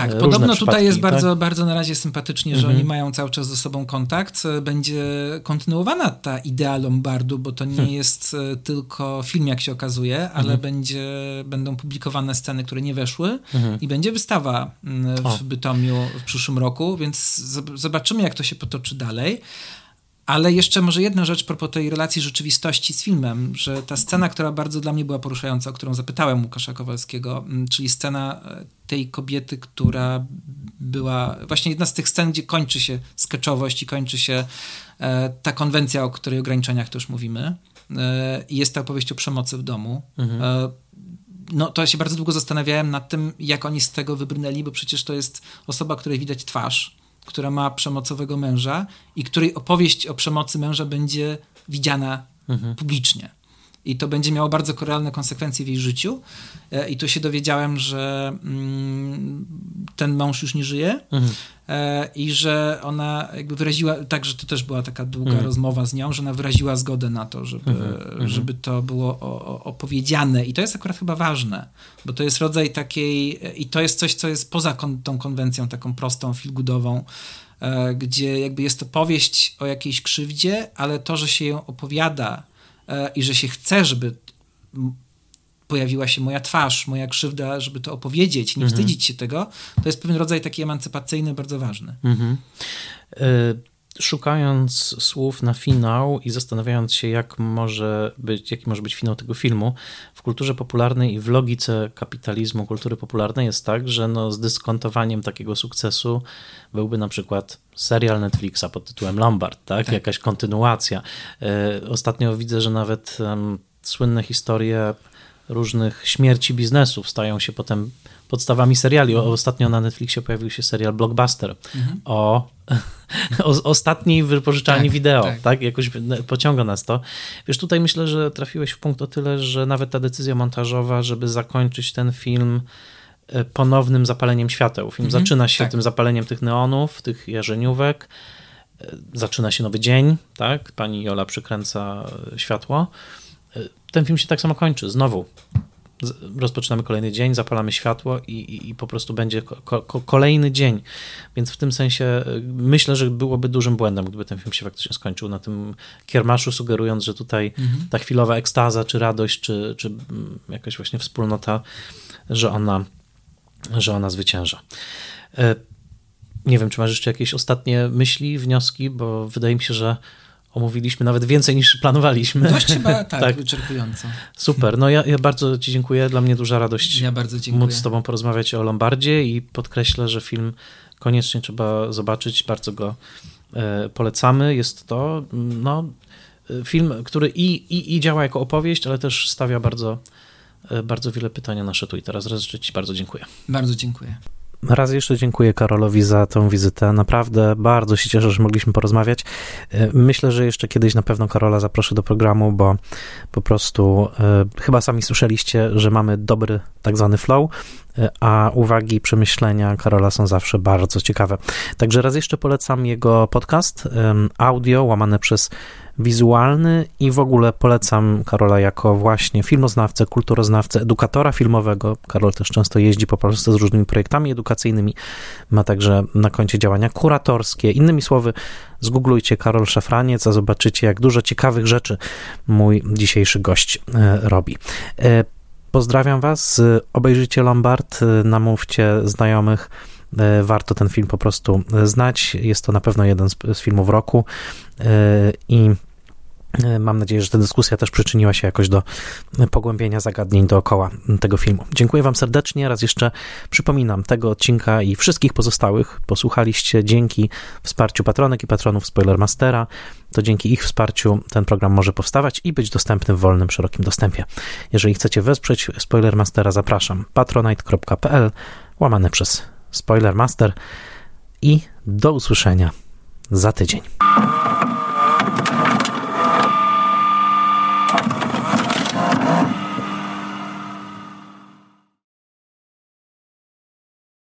tak, podobno tutaj jest bardzo, tak? bardzo na razie sympatycznie, że mhm. oni mają cały czas ze sobą kontakt. Będzie kontynuowana ta idea Lombardu, bo to nie hmm. jest e, tylko film, jak się okazuje, ale mhm. będzie, będą publikowane sceny, które nie weszły mhm. i będzie wystawa mm, w o. Bytomiu w przyszłym roku, więc zobaczymy, jak to się potoczy dalej. Ale jeszcze może jedna rzecz propos tej relacji rzeczywistości z filmem, że ta scena, która bardzo dla mnie była poruszająca, o którą zapytałem Łukasza Kowalskiego, mm, czyli scena e, tej kobiety, która była właśnie jedna z tych scen, gdzie kończy się sketchowość i kończy się e, ta konwencja, o której ograniczeniach też mówimy. E, I jest ta opowieść o przemocy w domu. Mhm. No, to ja się bardzo długo zastanawiałem nad tym, jak oni z tego wybrnęli, bo przecież to jest osoba, której widać twarz która ma przemocowego męża i której opowieść o przemocy męża będzie widziana mhm. publicznie. I to będzie miało bardzo realne konsekwencje w jej życiu. E, I tu się dowiedziałem, że mm, ten mąż już nie żyje mhm. E, i że ona jakby wyraziła, także to też była taka długa mhm. rozmowa z nią, że ona wyraziła zgodę na to, żeby, mhm. mhm. żeby to było opowiedziane. I to jest akurat chyba ważne, bo to jest rodzaj takiej, i to jest coś, co jest poza kon, tą konwencją taką prostą, filgudową, e, gdzie jakby jest to powieść o jakiejś krzywdzie, ale to, że się ją opowiada E, i że się chce, żeby pojawiła się moja twarz, moja krzywda, żeby to opowiedzieć, nie mhm. wstydzić się tego, to jest pewien rodzaj taki emancypacyjny, bardzo ważny. Mhm. Y szukając słów na finał i zastanawiając się, jak może być, jaki może być finał tego filmu, w kulturze popularnej i w logice kapitalizmu kultury popularnej jest tak, że no z dyskontowaniem takiego sukcesu byłby na przykład serial Netflixa pod tytułem Lombard, tak? tak. Jakaś kontynuacja. E, ostatnio widzę, że nawet um, słynne historie różnych śmierci biznesów stają się potem podstawami seriali. Ostatnio na Netflixie pojawił się serial Blockbuster mhm. o, o ostatniej wypożyczalni tak, wideo, tak. tak. Jakoś pociąga nas to. Wiesz, tutaj myślę, że trafiłeś w punkt o tyle, że nawet ta decyzja montażowa, żeby zakończyć ten film e, ponownym zapaleniem świateł. Film mhm, zaczyna się tak. tym zapaleniem tych neonów, tych jarzeniówek, zaczyna się nowy dzień, tak? Pani Jola przykręca światło. Ten film się tak samo kończy, znowu rozpoczynamy kolejny dzień, zapalamy światło i, i, i po prostu będzie ko, ko, kolejny dzień. Więc w tym sensie myślę, że byłoby dużym błędem, gdyby ten film się faktycznie skończył na tym kiermaszu, sugerując, że tutaj mhm. ta chwilowa ekstaza, czy radość, czy, czy jakaś właśnie wspólnota, że ona, że ona zwycięża. E, nie wiem, czy masz jeszcze jakieś ostatnie myśli, wnioski, bo wydaje mi się, że omówiliśmy nawet więcej niż planowaliśmy. Dość chyba tak, tak. wyczerpująco. Super, no ja, ja, bardzo Ci dziękuję, dla mnie duża radość ja bardzo dziękuję. móc z Tobą porozmawiać o Lombardzie i podkreślę, że film koniecznie trzeba zobaczyć, bardzo go e, polecamy. Jest to no, film, który i, i, i działa jako opowieść, ale też stawia bardzo, e, bardzo wiele pytań na nasze tu i teraz. Raz Ci bardzo dziękuję. Bardzo dziękuję. Raz jeszcze dziękuję Karolowi za tą wizytę. Naprawdę bardzo się cieszę, że mogliśmy porozmawiać. E, myślę, że jeszcze kiedyś na pewno Karola zaproszę do programu, bo po prostu y, chyba sami słyszeliście, że mamy dobry tak zwany flow, a uwagi i przemyślenia Karola są zawsze bardzo ciekawe. Także raz jeszcze polecam jego podcast, audio łamane przez wizualny i w ogóle polecam Karola jako właśnie filmoznawcę, kulturoznawcę, edukatora filmowego. Karol też często jeździ po Polsce z różnymi projektami edukacyjnymi. Ma także na koncie działania kuratorskie. Innymi słowy, zgooglujcie Karol Szafraniec, a zobaczycie, jak dużo ciekawych rzeczy mój dzisiejszy gość e, robi. Pozdrawiam Was, obejrzyjcie Lombard, e, namówcie znajomych, warto ten film po prostu znać. Jest to na pewno jeden z, z filmów roku. I mam nadzieję, że ta dyskusja też przyczyniła się jakoś do pogłębienia zagadnień dookoła tego filmu. Dziękuję Wam serdecznie. Raz jeszcze przypominam, tego odcinka i wszystkich pozostałych posłuchaliście dzięki wsparciu patronek i patronów Spoilermastera. To dzięki ich wsparciu ten program może powstawać i być dostępny w wolnym, szerokim dostępie. Jeżeli chcecie wesprzeć Spoilermastera, zapraszam patronite.pl łamane przez Spoilermaster i do usłyszenia za tydzień.